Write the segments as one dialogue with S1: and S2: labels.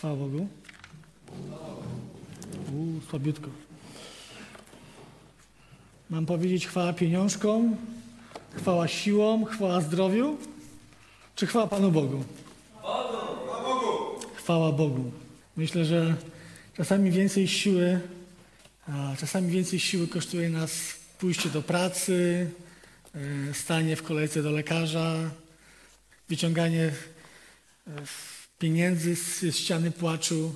S1: Chwała Bogu. Uuu, słabiutko. Mam powiedzieć chwała pieniążkom, chwała siłom, chwała zdrowiu, czy chwała Panu Bogu? Chwała Bogu. Myślę, że czasami więcej siły, czasami więcej siły kosztuje nas pójście do pracy, e, stanie w kolejce do lekarza, wyciąganie e, pieniędzy z ściany płaczu,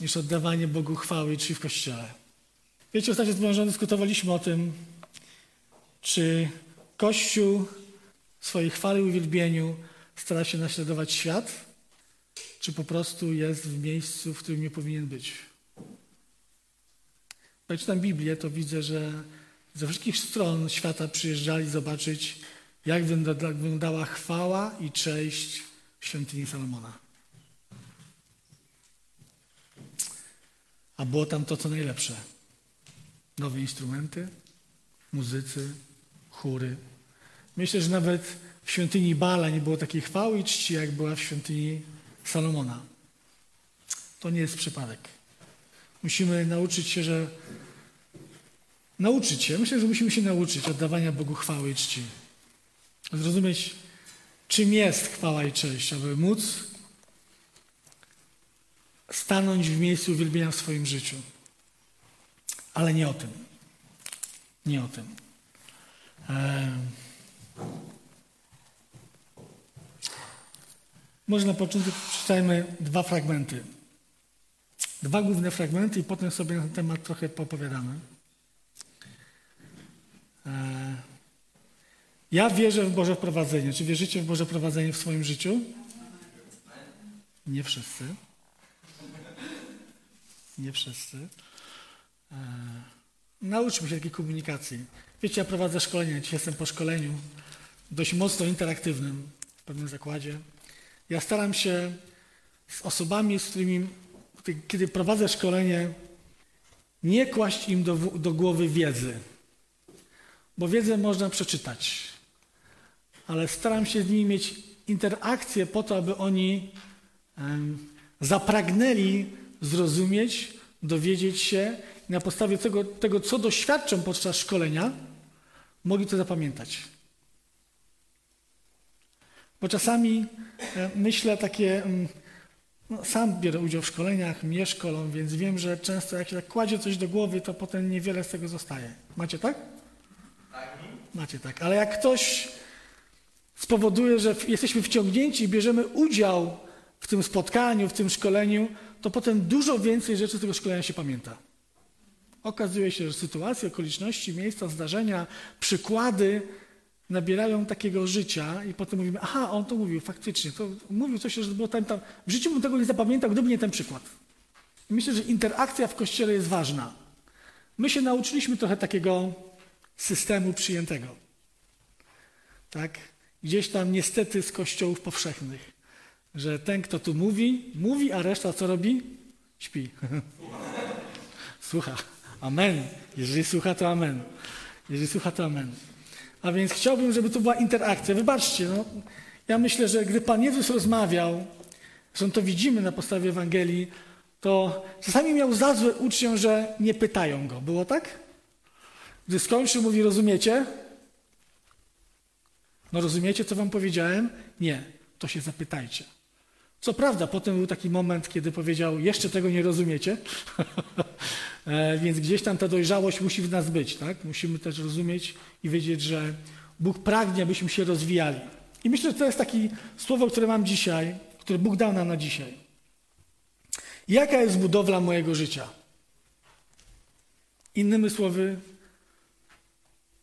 S1: niż oddawanie Bogu chwały, czyli w kościele. Wiecie, ostatnio z moją żoną dyskutowaliśmy o tym, czy Kościół w swojej chwale i uwielbieniu stara się naśladować świat, czy po prostu jest w miejscu, w którym nie powinien być. Jak czytam Biblię, to widzę, że ze wszystkich stron świata przyjeżdżali zobaczyć, jak wyglądała chwała i cześć świątyni Salomona. A było tam to, co najlepsze. Nowe instrumenty, muzycy, chóry. Myślę, że nawet w świątyni Bala nie było takiej chwały i czci, jak była w świątyni Salomona. To nie jest przypadek. Musimy nauczyć się, że nauczyć się, myślę, że musimy się nauczyć oddawania Bogu chwały i czci. Zrozumieć, czym jest chwała i cześć, aby móc stanąć w miejscu uwielbienia w swoim życiu. Ale nie o tym. Nie o tym. Eee. Może na początek przeczytajmy dwa fragmenty. Dwa główne fragmenty i potem sobie na ten temat trochę popowiadamy. Eee. Ja wierzę w Boże prowadzenie. Czy wierzycie w Boże prowadzenie w swoim życiu? Nie wszyscy. Nie wszyscy. Eee. Nauczmy się takiej komunikacji. Wiecie, ja prowadzę szkolenie, dzisiaj jestem po szkoleniu, dość mocno interaktywnym w pewnym zakładzie. Ja staram się z osobami, z którymi, kiedy prowadzę szkolenie, nie kłaść im do, do głowy wiedzy, bo wiedzę można przeczytać, ale staram się z nimi mieć interakcję po to, aby oni um, zapragnęli zrozumieć, dowiedzieć się i na podstawie tego, tego, co doświadczą podczas szkolenia, mogli to zapamiętać. Bo czasami e, myślę takie, mm, no, sam biorę udział w szkoleniach, mnie szkolą, więc wiem, że często jak się tak kładzie coś do głowy, to potem niewiele z tego zostaje. Macie tak? Macie tak. Ale jak ktoś spowoduje, że jesteśmy wciągnięci i bierzemy udział w tym spotkaniu, w tym szkoleniu, to potem dużo więcej rzeczy z tego szkolenia się pamięta. Okazuje się, że sytuacje, okoliczności, miejsca, zdarzenia, przykłady nabierają takiego życia i potem mówimy, aha, on to mówił, faktycznie, to mówił coś, że było tam, tam. W życiu bym tego nie zapamiętał, gdyby nie ten przykład. I myślę, że interakcja w Kościele jest ważna. My się nauczyliśmy trochę takiego systemu przyjętego. Tak? Gdzieś tam niestety z kościołów powszechnych, że ten, kto tu mówi, mówi, a reszta co robi? Śpi. Słucha. Amen. Jeżeli słucha, to amen. Jeżeli słucha, to amen. A więc chciałbym, żeby to była interakcja. Wybaczcie, no, ja myślę, że gdy Pan Jezus rozmawiał, zresztą to widzimy na podstawie Ewangelii, to czasami miał za złe uczniom, że nie pytają go. Było tak? Gdy skończył, mówi, rozumiecie? No rozumiecie, co wam powiedziałem? Nie, to się zapytajcie. Co prawda, potem był taki moment, kiedy powiedział, jeszcze tego nie rozumiecie, e, więc gdzieś tam ta dojrzałość musi w nas być, tak? Musimy też rozumieć i wiedzieć, że Bóg pragnie, abyśmy się rozwijali. I myślę, że to jest takie słowo, które mam dzisiaj, które Bóg dał nam na dzisiaj. Jaka jest budowla mojego życia? Innymi słowy,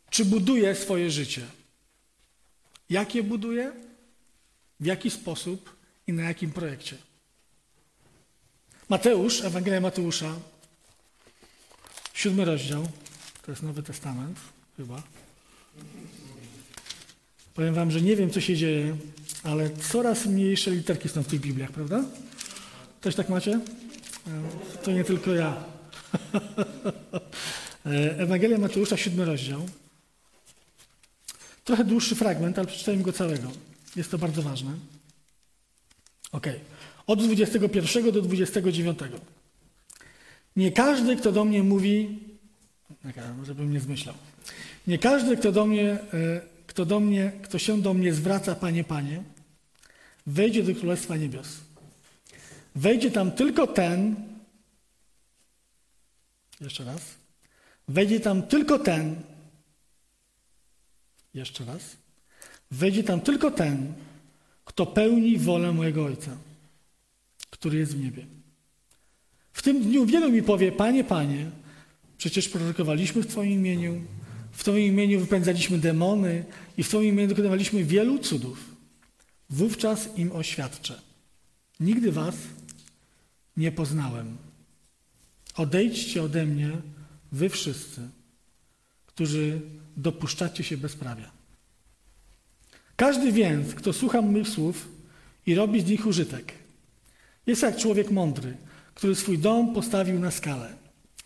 S1: czy buduję swoje życie? Jakie buduję? W jaki sposób? I na jakim projekcie. Mateusz, Ewangelia Mateusza, siódmy rozdział, to jest Nowy Testament, chyba. Powiem wam, że nie wiem, co się dzieje, ale coraz mniejsze literki są w tych Bibliach, prawda? Też tak macie? To nie tylko ja. Ewangelia Mateusza, siódmy rozdział. Trochę dłuższy fragment, ale przeczytajmy go całego. Jest to bardzo ważne. Ok. od 21 do 29. Nie każdy, kto do mnie mówi, żebym nie zmyślał, nie każdy, kto do mnie, e, kto do mnie, kto się do mnie zwraca, Panie, Panie, wejdzie do Królestwa Niebios. Wejdzie tam tylko ten, jeszcze raz, wejdzie tam tylko ten, jeszcze raz, wejdzie tam tylko ten, kto pełni wolę mojego Ojca, który jest w niebie. W tym dniu wielu mi powie, Panie, Panie, przecież prorokowaliśmy w Twoim imieniu, w Twoim imieniu wypędzaliśmy demony i w Twoim imieniu dokonywaliśmy wielu cudów. Wówczas im oświadczę. Nigdy Was nie poznałem. Odejdźcie ode mnie, Wy wszyscy, którzy dopuszczacie się bezprawia. Każdy więc, kto słucha moich słów i robi z nich użytek, jest jak człowiek mądry, który swój dom postawił na skalę.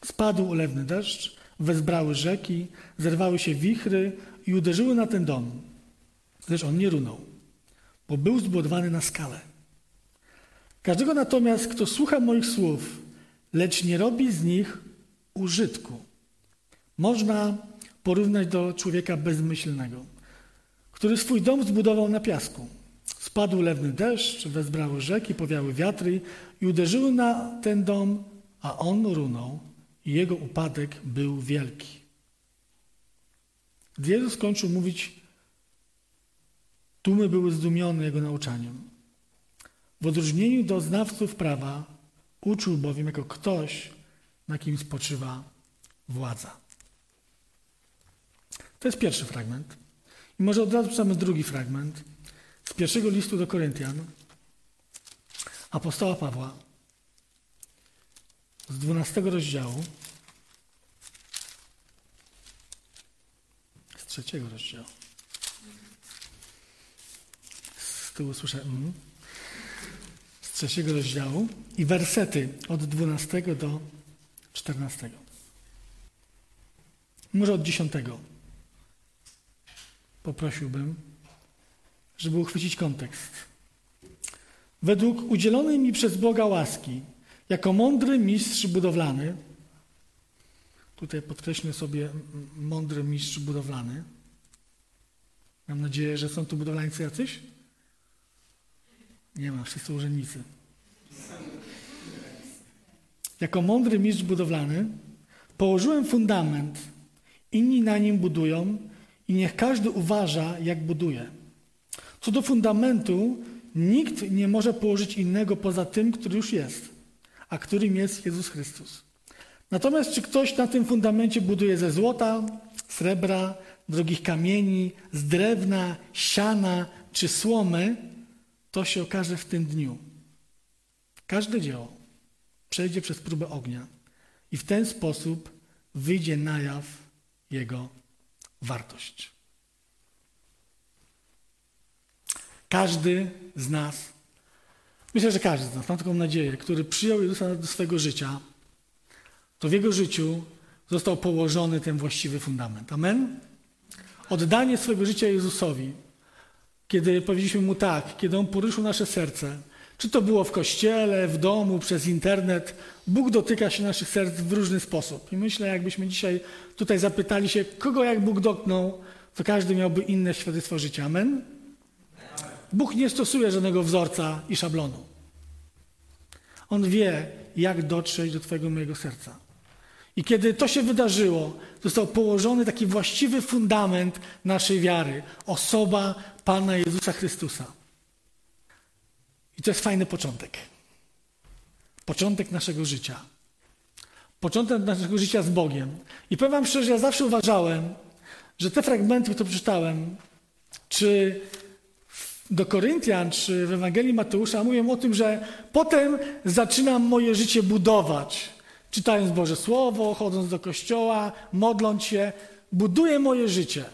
S1: Spadł ulewny deszcz, wezbrały rzeki, zerwały się wichry i uderzyły na ten dom. Lecz on nie runął, bo był zbudowany na skalę. Każdego natomiast, kto słucha moich słów, lecz nie robi z nich użytku, można porównać do człowieka bezmyślnego, który swój dom zbudował na piasku. Spadł lewny deszcz, wezbrały rzeki, powiały wiatry i uderzyły na ten dom, a on runął i jego upadek był wielki. Gdy Jezus skończył mówić, tłumy były zdumione jego nauczaniem. W odróżnieniu do znawców prawa uczył bowiem jako ktoś, na kim spoczywa władza. To jest pierwszy fragment. I może od razu przeczytamy drugi fragment. Z pierwszego listu do Koryntian. Apostoła Pawła. Z 12 rozdziału. Z trzeciego rozdziału. Z tyłu słyszę mm, z trzeciego rozdziału. I wersety od 12 do 14. Może od 10 poprosiłbym, żeby uchwycić kontekst. Według udzielonej mi przez Boga łaski, jako mądry mistrz budowlany, tutaj podkreślmy sobie mądry mistrz budowlany. Mam nadzieję, że są tu budowlańcy jacyś? Nie ma, wszyscy urzędnicy. Jako mądry mistrz budowlany położyłem fundament, inni na nim budują, i niech każdy uważa, jak buduje. Co do fundamentu, nikt nie może położyć innego poza tym, który już jest, a którym jest Jezus Chrystus. Natomiast czy ktoś na tym fundamencie buduje ze złota, srebra, drogich kamieni, z drewna, siana czy słomy, to się okaże w tym dniu. Każde dzieło przejdzie przez próbę ognia i w ten sposób wyjdzie na jaw jego wartość. Każdy z nas, myślę, że każdy z nas, mam taką nadzieję, który przyjął Jezusa do swojego życia, to w jego życiu został położony ten właściwy fundament. Amen? Oddanie swojego życia Jezusowi, kiedy powiedzieliśmy Mu tak, kiedy On poruszył nasze serce, czy to było w kościele, w domu, przez internet, Bóg dotyka się naszych serc w różny sposób. I myślę, jakbyśmy dzisiaj tutaj zapytali się, kogo jak Bóg dotknął, to każdy miałby inne świadectwo życia. Amen? Bóg nie stosuje żadnego wzorca i szablonu. On wie, jak dotrzeć do Twojego mojego serca. I kiedy to się wydarzyło, został położony taki właściwy fundament naszej wiary osoba Pana Jezusa Chrystusa. I to jest fajny początek. Początek naszego życia. Początek naszego życia z Bogiem. I powiem Wam szczerze, ja zawsze uważałem, że te fragmenty, które przeczytałem, czy do Koryntian, czy w Ewangelii Mateusza, mówią o tym, że potem zaczynam moje życie budować. Czytając Boże Słowo, chodząc do kościoła, modląc się, buduję moje życie.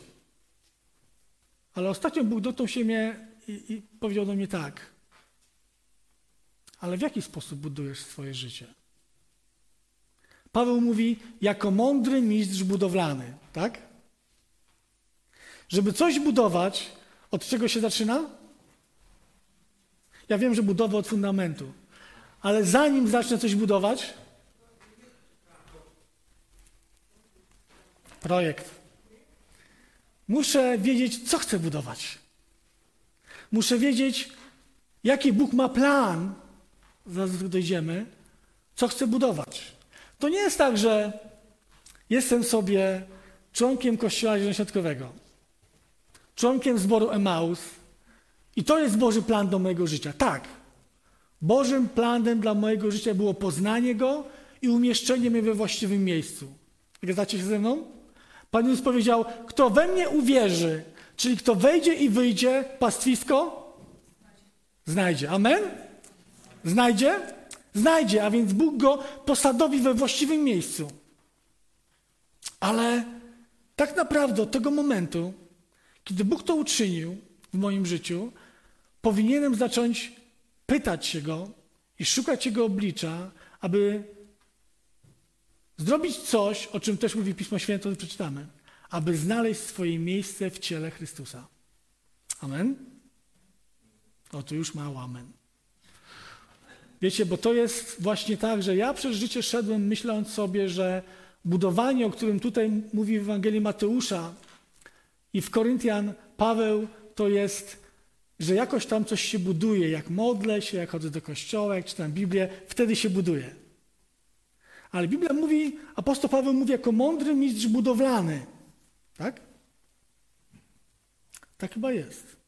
S1: Ale ostatnio Bóg dotknął się mnie i, i powiedział do mnie tak. Ale w jaki sposób budujesz swoje życie? Paweł mówi, jako mądry mistrz budowlany, tak? Żeby coś budować, od czego się zaczyna? Ja wiem, że budowę od fundamentu. Ale zanim zacznę coś budować, projekt. Muszę wiedzieć, co chcę budować. Muszę wiedzieć, jaki Bóg ma plan, zaraz do dojdziemy, co chcę budować. To nie jest tak, że jestem sobie członkiem Kościoła Zielonoświątkowego, członkiem zboru Emaus i to jest Boży plan do mojego życia. Tak. Bożym planem dla mojego życia było poznanie Go i umieszczenie mnie we właściwym miejscu. Zgadzacie się ze mną? Pan Jezus powiedział, kto we mnie uwierzy, czyli kto wejdzie i wyjdzie, pastwisko znajdzie. Amen? Znajdzie? Znajdzie, a więc Bóg go posadowi we właściwym miejscu. Ale tak naprawdę od tego momentu, kiedy Bóg to uczynił w moim życiu, powinienem zacząć pytać się Go i szukać Jego oblicza, aby zrobić coś, o czym też mówi Pismo Święte, przeczytamy, aby znaleźć swoje miejsce w ciele Chrystusa. Amen? O, tu już mało amen. Wiecie, bo to jest właśnie tak, że ja przez życie szedłem myśląc sobie, że budowanie, o którym tutaj mówi w Ewangelii Mateusza i w Koryntian Paweł, to jest, że jakoś tam coś się buduje. Jak modlę się, jak chodzę do kościoła, jak czytam Biblię, wtedy się buduje. Ale Biblia mówi, apostoł Paweł mówi jako mądry mistrz budowlany. Tak? Tak chyba jest.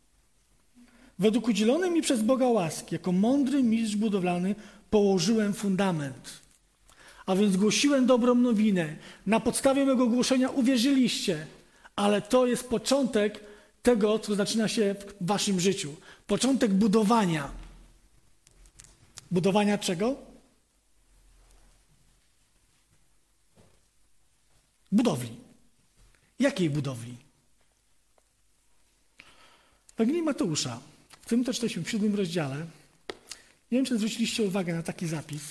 S1: Według udzielonej mi przez Boga łaski, jako mądry mistrz budowlany, położyłem fundament. A więc głosiłem dobrą nowinę. Na podstawie mego głoszenia uwierzyliście, ale to jest początek tego, co zaczyna się w waszym życiu. Początek budowania. Budowania czego? Budowli. Jakiej budowli? W Mateusza, tym też w siódmym rozdziale, nie wiem, czy zwróciliście uwagę na taki zapis,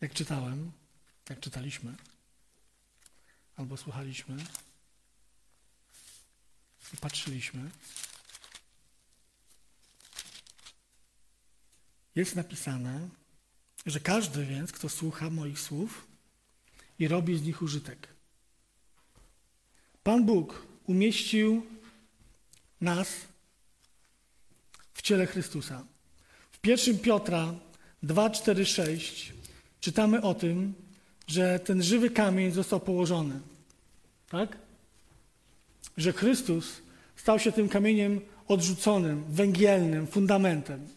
S1: jak czytałem, jak czytaliśmy, albo słuchaliśmy i patrzyliśmy. Jest napisane, że każdy więc, kto słucha moich słów i robi z nich użytek. Pan Bóg umieścił nas w ciele Chrystusa. W 1 Piotra 2, 4, 6 czytamy o tym, że ten żywy kamień został położony. Tak? Że Chrystus stał się tym kamieniem odrzuconym, węgielnym, fundamentem.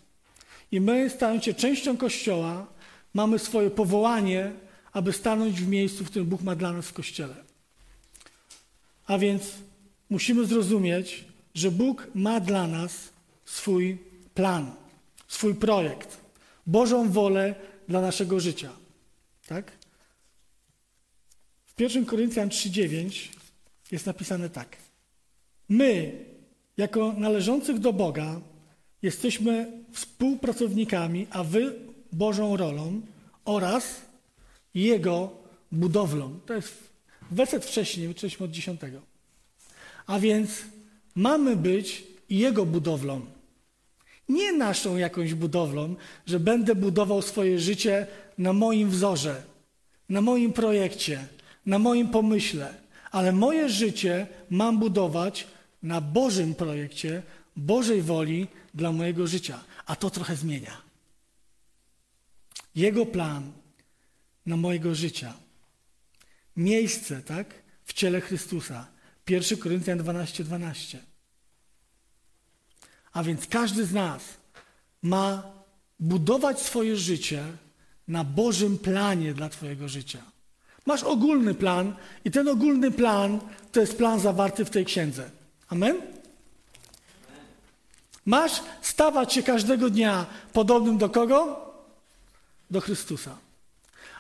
S1: I my, stając się częścią Kościoła, mamy swoje powołanie, aby stanąć w miejscu, w którym Bóg ma dla nas w Kościele. A więc musimy zrozumieć, że Bóg ma dla nas swój plan, swój projekt, Bożą wolę dla naszego życia. Tak? W 1 Koryntian 3:9 jest napisane tak. My, jako należących do Boga, jesteśmy współpracownikami, a wy Bożą rolą oraz Jego budowlą. To jest werset wcześniej, czytaliśmy od dziesiątego. A więc mamy być Jego budowlą. Nie naszą jakąś budowlą, że będę budował swoje życie na moim wzorze, na moim projekcie, na moim pomyśle, ale moje życie mam budować na Bożym projekcie, Bożej woli dla mojego życia. A to trochę zmienia. Jego plan na mojego życia. Miejsce, tak? W ciele Chrystusa. 1 Koryntian 12, 12. A więc każdy z nas ma budować swoje życie na Bożym planie dla Twojego życia. Masz ogólny plan i ten ogólny plan to jest plan zawarty w tej księdze. Amen? Masz stawać się każdego dnia podobnym do kogo? Do Chrystusa.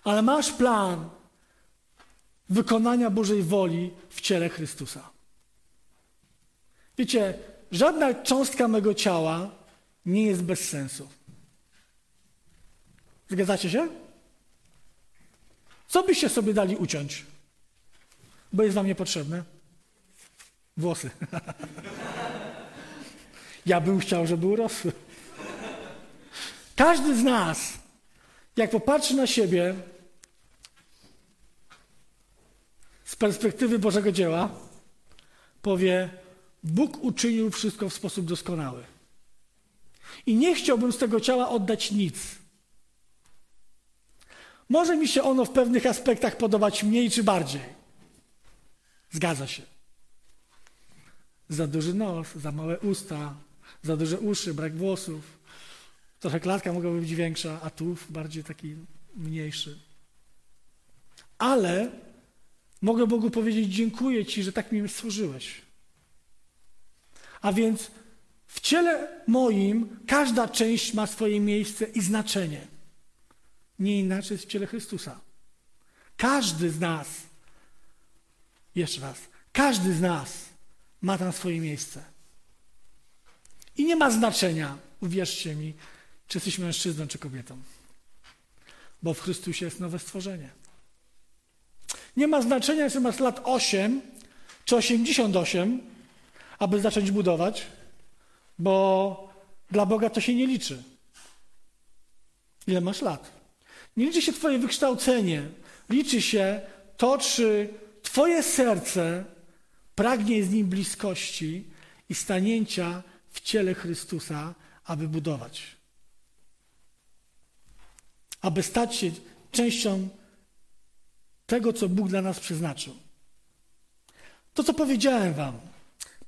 S1: Ale masz plan wykonania Bożej woli w ciele Chrystusa. Wiecie, żadna cząstka mego ciała nie jest bez sensu. Zgadzacie się? Co byście sobie dali uciąć? Bo jest wam niepotrzebne. Włosy. Ja bym chciał, żeby urosły. Każdy z nas, jak popatrzy na siebie z perspektywy Bożego dzieła, powie: Bóg uczynił wszystko w sposób doskonały. I nie chciałbym z tego ciała oddać nic. Może mi się ono w pewnych aspektach podobać mniej czy bardziej. Zgadza się. Za duży nos, za małe usta, za duże uszy, brak włosów. Trochę klatka mogłaby być większa, a tu bardziej taki mniejszy. Ale mogę Bogu powiedzieć: Dziękuję Ci, że tak mi służyłeś. A więc w ciele moim każda część ma swoje miejsce i znaczenie. Nie inaczej jest w ciele Chrystusa. Każdy z nas, jeszcze raz, każdy z nas ma tam swoje miejsce. I nie ma znaczenia, uwierzcie mi, czy jesteś mężczyzną, czy kobietą. Bo w Chrystusie jest nowe stworzenie. Nie ma znaczenia, czy masz lat 8 czy 88, aby zacząć budować, bo dla Boga to się nie liczy. Ile masz lat? Nie liczy się Twoje wykształcenie, liczy się to, czy Twoje serce pragnie z nim bliskości i stanięcia w ciele Chrystusa, aby budować. Aby stać się częścią tego, co Bóg dla nas przeznaczył. To, co powiedziałem Wam.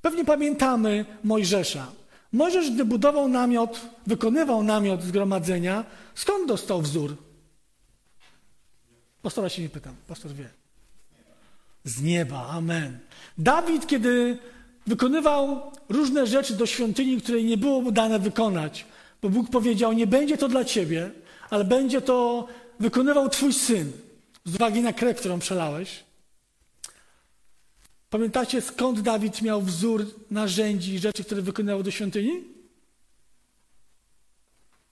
S1: Pewnie pamiętamy Mojżesza. Mojżesz, gdy budował namiot, wykonywał namiot zgromadzenia, skąd dostał wzór? Pastora się nie pytam, pastor wie. Z nieba, amen. Dawid, kiedy wykonywał różne rzeczy do świątyni, której nie było mu dane wykonać, bo Bóg powiedział: Nie będzie to dla ciebie, ale będzie to wykonywał twój syn, z uwagi na krew, którą przelałeś. Pamiętacie, skąd Dawid miał wzór narzędzi i rzeczy, które wykonywał do świątyni?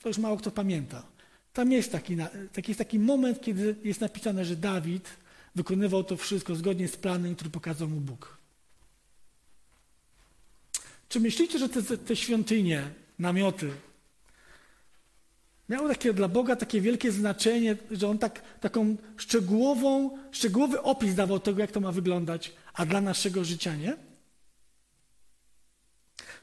S1: To już mało kto pamięta. Tam jest taki, taki, jest taki moment, kiedy jest napisane, że Dawid wykonywał to wszystko zgodnie z planem, który pokazał mu Bóg. Czy myślicie, że te, te świątynie, namioty, miały takie dla Boga takie wielkie znaczenie, że on tak, taką szczegółową, szczegółowy opis dawał tego, jak to ma wyglądać, a dla naszego życia nie?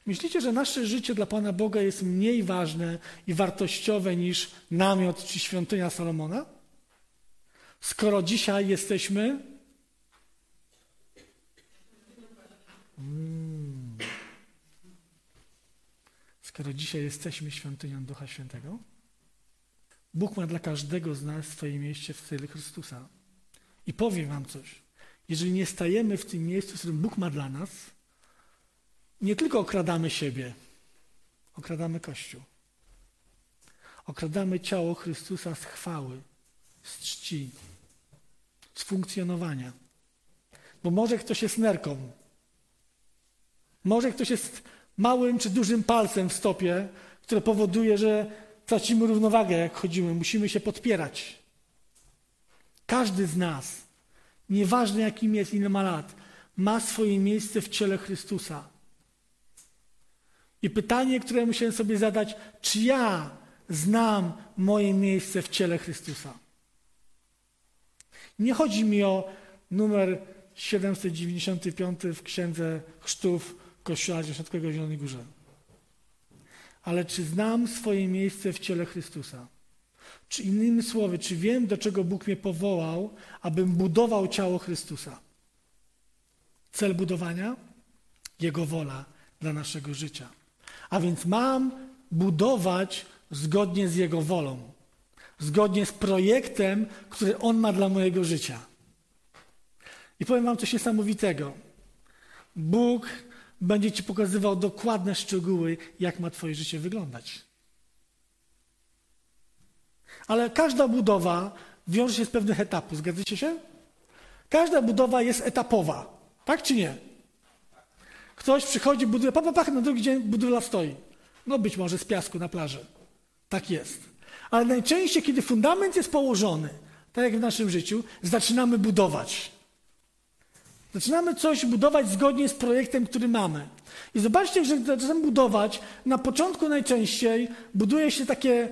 S1: Myślicie, że nasze życie dla Pana Boga jest mniej ważne i wartościowe niż namiot czy świątynia Salomona? Skoro dzisiaj jesteśmy. Hmm. Skoro dzisiaj jesteśmy świątynią Ducha Świętego? Bóg ma dla każdego z nas swoje miejsce w celu Chrystusa. I powiem Wam coś. Jeżeli nie stajemy w tym miejscu, w którym Bóg ma dla nas, nie tylko okradamy siebie, okradamy Kościół. Okradamy ciało Chrystusa z chwały, z czci, z funkcjonowania. Bo może ktoś jest nerką, może ktoś jest małym czy dużym palcem w stopie, które powoduje, że tracimy równowagę, jak chodzimy. Musimy się podpierać. Każdy z nas, nieważne jakim jest, ile ma lat, ma swoje miejsce w ciele Chrystusa. I pytanie, które musiałem sobie zadać, czy ja znam moje miejsce w ciele Chrystusa? Nie chodzi mi o numer 795 w Księdze Chrztów Kościoła Dziesiątkowego w Zielonej Górze. Ale czy znam swoje miejsce w ciele Chrystusa? Czy innymi słowy, czy wiem, do czego Bóg mnie powołał, abym budował ciało Chrystusa? Cel budowania? Jego wola dla naszego życia. A więc mam budować zgodnie z Jego wolą, zgodnie z projektem, który On ma dla mojego życia. I powiem Wam coś niesamowitego. Bóg będzie Ci pokazywał dokładne szczegóły, jak ma Twoje życie wyglądać. Ale każda budowa wiąże się z pewnych etapów. Zgadzacie się? Każda budowa jest etapowa. Tak czy nie? Ktoś przychodzi, buduje, pa, pa, pa, na drugi dzień budowla stoi. No być może z piasku na plaży. Tak jest. Ale najczęściej, kiedy fundament jest położony, tak jak w naszym życiu, zaczynamy budować. Zaczynamy coś budować zgodnie z projektem, który mamy. I zobaczcie, że zaczynamy budować, na początku najczęściej buduje się takie,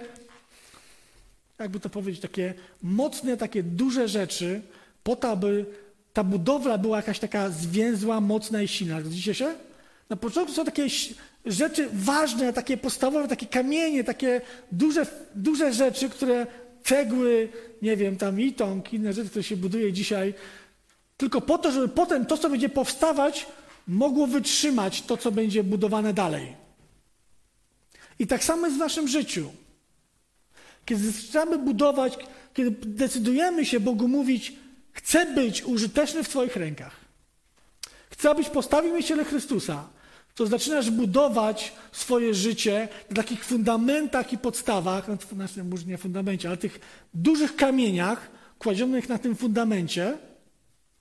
S1: jakby to powiedzieć, takie mocne, takie duże rzeczy, po to, aby ta budowla była jakaś taka zwięzła, mocna i silna. Zgodzicie się? Na początku są takie rzeczy ważne, takie podstawowe, takie kamienie, takie duże, duże rzeczy, które cegły, nie wiem, tam itong, inne rzeczy, które się buduje dzisiaj, tylko po to, żeby potem to, co będzie powstawać, mogło wytrzymać to, co będzie budowane dalej. I tak samo jest w naszym życiu. Kiedy zaczynamy budować, kiedy decydujemy się Bogu mówić, chcę być użyteczny w Twoich rękach. Chcę, abyś postawił mi ciele Chrystusa. To zaczynasz budować swoje życie na takich fundamentach i podstawach, znaczy może nie fundamencie, ale tych dużych kamieniach kładzionych na tym fundamencie,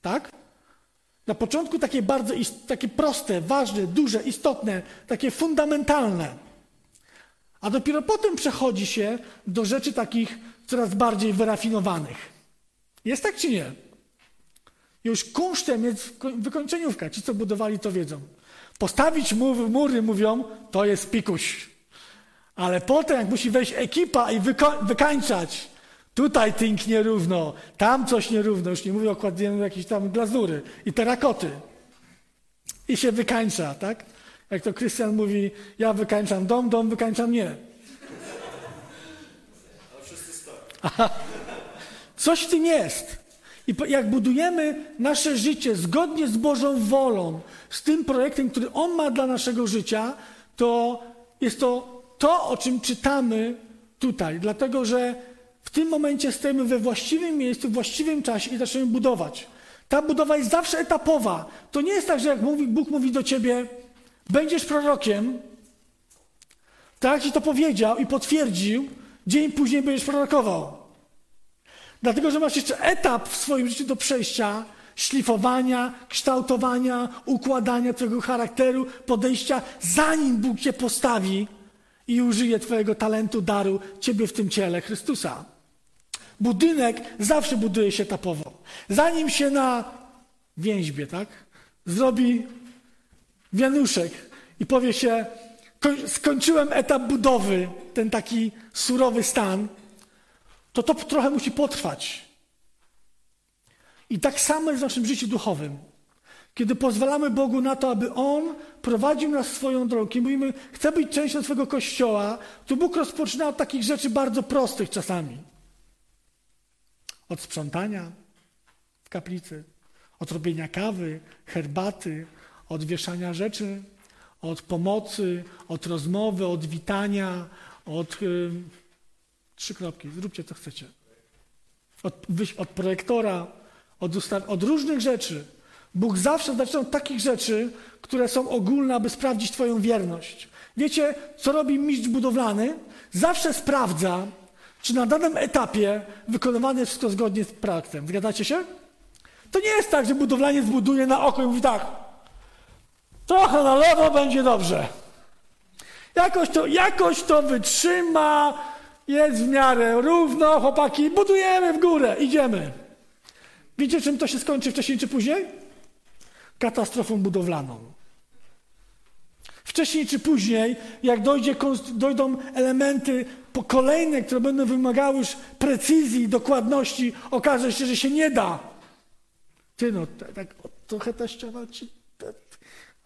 S1: tak? Na początku takie bardzo takie proste, ważne, duże, istotne, takie fundamentalne. A dopiero potem przechodzi się do rzeczy takich coraz bardziej wyrafinowanych. Jest tak czy nie? Już kunsztem jest wykończeniówka. Ci, co budowali, to wiedzą. Postawić mury, mówią, to jest pikuś. Ale potem, jak musi wejść ekipa i wyko- wykańczać, tutaj tynk nierówno, tam coś nierówno, już nie mówię o kładzieniu jakiejś tam glazury i terakoty. I się wykańcza, tak? Jak to Krystian mówi, ja wykańczam dom, dom wykańcza mnie. Coś w tym jest. I jak budujemy nasze życie zgodnie z Bożą wolą, z tym projektem, który On ma dla naszego życia, to jest to to, o czym czytamy tutaj. Dlatego, że w tym momencie stajemy we właściwym miejscu, w właściwym czasie i zaczynamy budować. Ta budowa jest zawsze etapowa. To nie jest tak, że jak mówi, Bóg mówi do ciebie, będziesz prorokiem, tak ci to powiedział i potwierdził, dzień później będziesz prorokował. Dlatego, że masz jeszcze etap w swoim życiu do przejścia, szlifowania, kształtowania, układania Twojego charakteru, podejścia, zanim Bóg Cię postawi i użyje Twojego talentu, daru, Ciebie w tym ciele Chrystusa. Budynek zawsze buduje się etapowo. Zanim się na więźbie, tak, zrobi wianuszek i powie się, skończyłem etap budowy, ten taki surowy stan, to to trochę musi potrwać. I tak samo jest w naszym życiu duchowym. Kiedy pozwalamy Bogu na to, aby On prowadził nas swoją drogą, kiedy mówimy, chcę być częścią swojego kościoła, to Bóg rozpoczyna od takich rzeczy bardzo prostych czasami. Od sprzątania w kaplicy, od robienia kawy, herbaty, od wieszania rzeczy, od pomocy, od rozmowy, od witania, od. Yy, trzy kropki, zróbcie co chcecie. Od, od projektora, od, ustaw, od różnych rzeczy. Bóg zawsze zaczyna od takich rzeczy, które są ogólne, aby sprawdzić Twoją wierność. Wiecie, co robi mistrz budowlany? Zawsze sprawdza, czy na danym etapie wykonywane jest wszystko zgodnie z projektem. Zgadzacie się? To nie jest tak, że budowlaniec buduje na oko i mówi tak, trochę na lewo będzie dobrze. Jakoś to, jakoś to wytrzyma, jest w miarę równo, chłopaki, budujemy w górę, idziemy. Wiecie, czym to się skończy wcześniej czy później? Katastrofą budowlaną. Wcześniej czy później, jak dojdzie, dojdą elementy kolejne, które będą wymagały już precyzji, dokładności, okaże się, że się nie da. Ty no, tak trochę teściowa ci...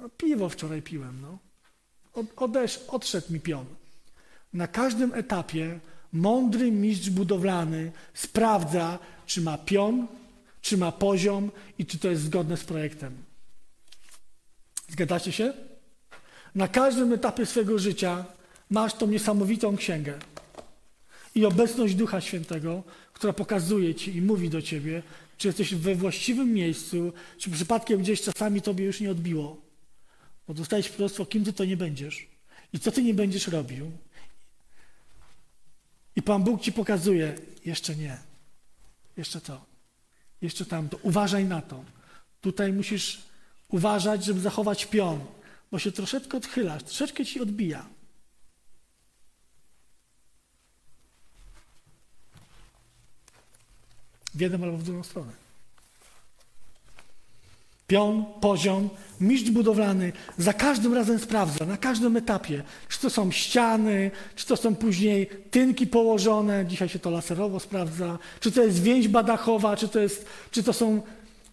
S1: No, piwo wczoraj piłem, no. Od, odesz, odszedł mi pion. Na każdym etapie mądry mistrz budowlany sprawdza, czy ma pion, czy ma poziom i czy to jest zgodne z projektem. Zgadzacie się? Na każdym etapie swojego życia masz tą niesamowitą księgę i obecność Ducha Świętego, która pokazuje ci i mówi do ciebie, czy jesteś we właściwym miejscu, czy przypadkiem gdzieś czasami tobie już nie odbiło. Bo dostałeś proroctwo, kim ty to nie będziesz i co ty nie będziesz robił. I Pan Bóg ci pokazuje, jeszcze nie, jeszcze to jeszcze tamto. Uważaj na to. Tutaj musisz uważać, żeby zachować pion, bo się troszeczkę odchylasz, troszeczkę ci odbija. W jedną albo w drugą stronę. pion, poziom, mistrz budowlany za każdym razem sprawdza, na każdym etapie, czy to są ściany, czy to są później tynki położone, dzisiaj się to laserowo sprawdza, czy to jest więźba dachowa, czy to, jest, czy to, są,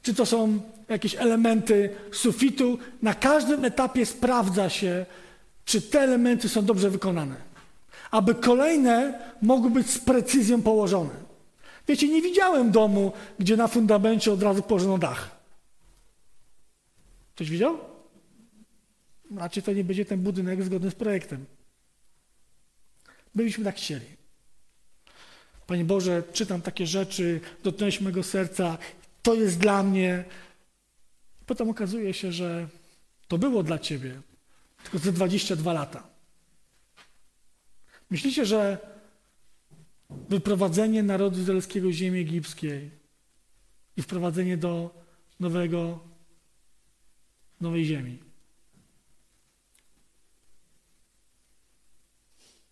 S1: czy to są jakieś elementy sufitu. Na każdym etapie sprawdza się, czy te elementy są dobrze wykonane, aby kolejne mogły być z precyzją położone. Wiecie, nie widziałem domu, gdzie na fundamencie od razu położono dach. Ktoś widział? Znaczy to nie będzie ten budynek zgodny z projektem. Byliśmy tak chcieli. Panie Boże, czytam takie rzeczy, dotknąłeś mego serca, to jest dla mnie. Potem okazuje się, że to było dla Ciebie, tylko ze 22 lata. Myślicie, że wyprowadzenie narodu izraelskiego z ziemi egipskiej i wprowadzenie do nowego nowej ziemi.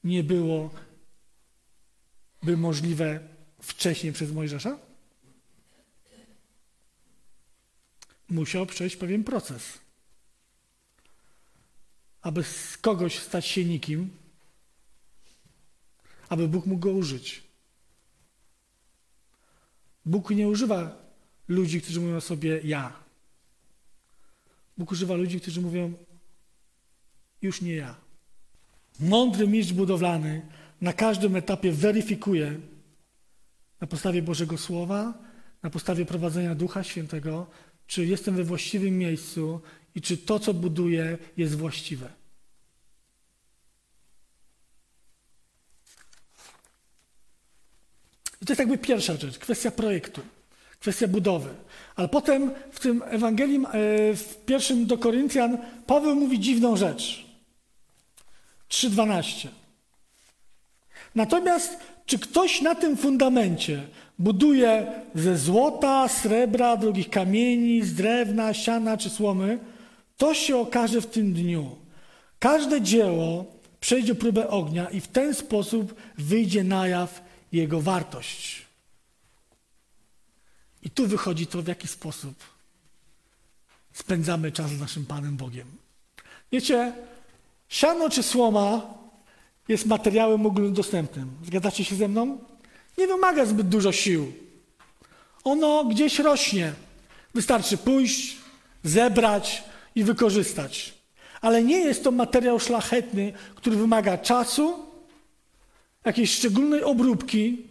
S1: Nie było by możliwe wcześniej przez Mojżesza? Musiał przejść pewien proces. Aby z kogoś stać się nikim, aby Bóg mógł go użyć. Bóg nie używa ludzi, którzy mówią sobie ja. Bóg używa ludzi, którzy mówią, już nie ja. Mądry mistrz budowlany na każdym etapie weryfikuje na podstawie Bożego Słowa, na podstawie prowadzenia Ducha Świętego, czy jestem we właściwym miejscu i czy to, co buduję, jest właściwe. I to jest jakby pierwsza rzecz, kwestia projektu kwestia budowy. Ale potem w tym Ewangelium, e, w pierwszym do Koryntian, Paweł mówi dziwną rzecz. 3.12. Natomiast czy ktoś na tym fundamencie buduje ze złota, srebra, drogich kamieni, z drewna, siana czy słomy, to się okaże w tym dniu. Każde dzieło przejdzie próbę ognia i w ten sposób wyjdzie na jaw jego wartość. I tu wychodzi to, w jaki sposób spędzamy czas z naszym Panem Bogiem. Wiecie, siano czy słoma jest materiałem ogólnodostępnym. Zgadzacie się ze mną? Nie wymaga zbyt dużo sił. Ono gdzieś rośnie. Wystarczy pójść, zebrać i wykorzystać. Ale nie jest to materiał szlachetny, który wymaga czasu, jakiejś szczególnej obróbki.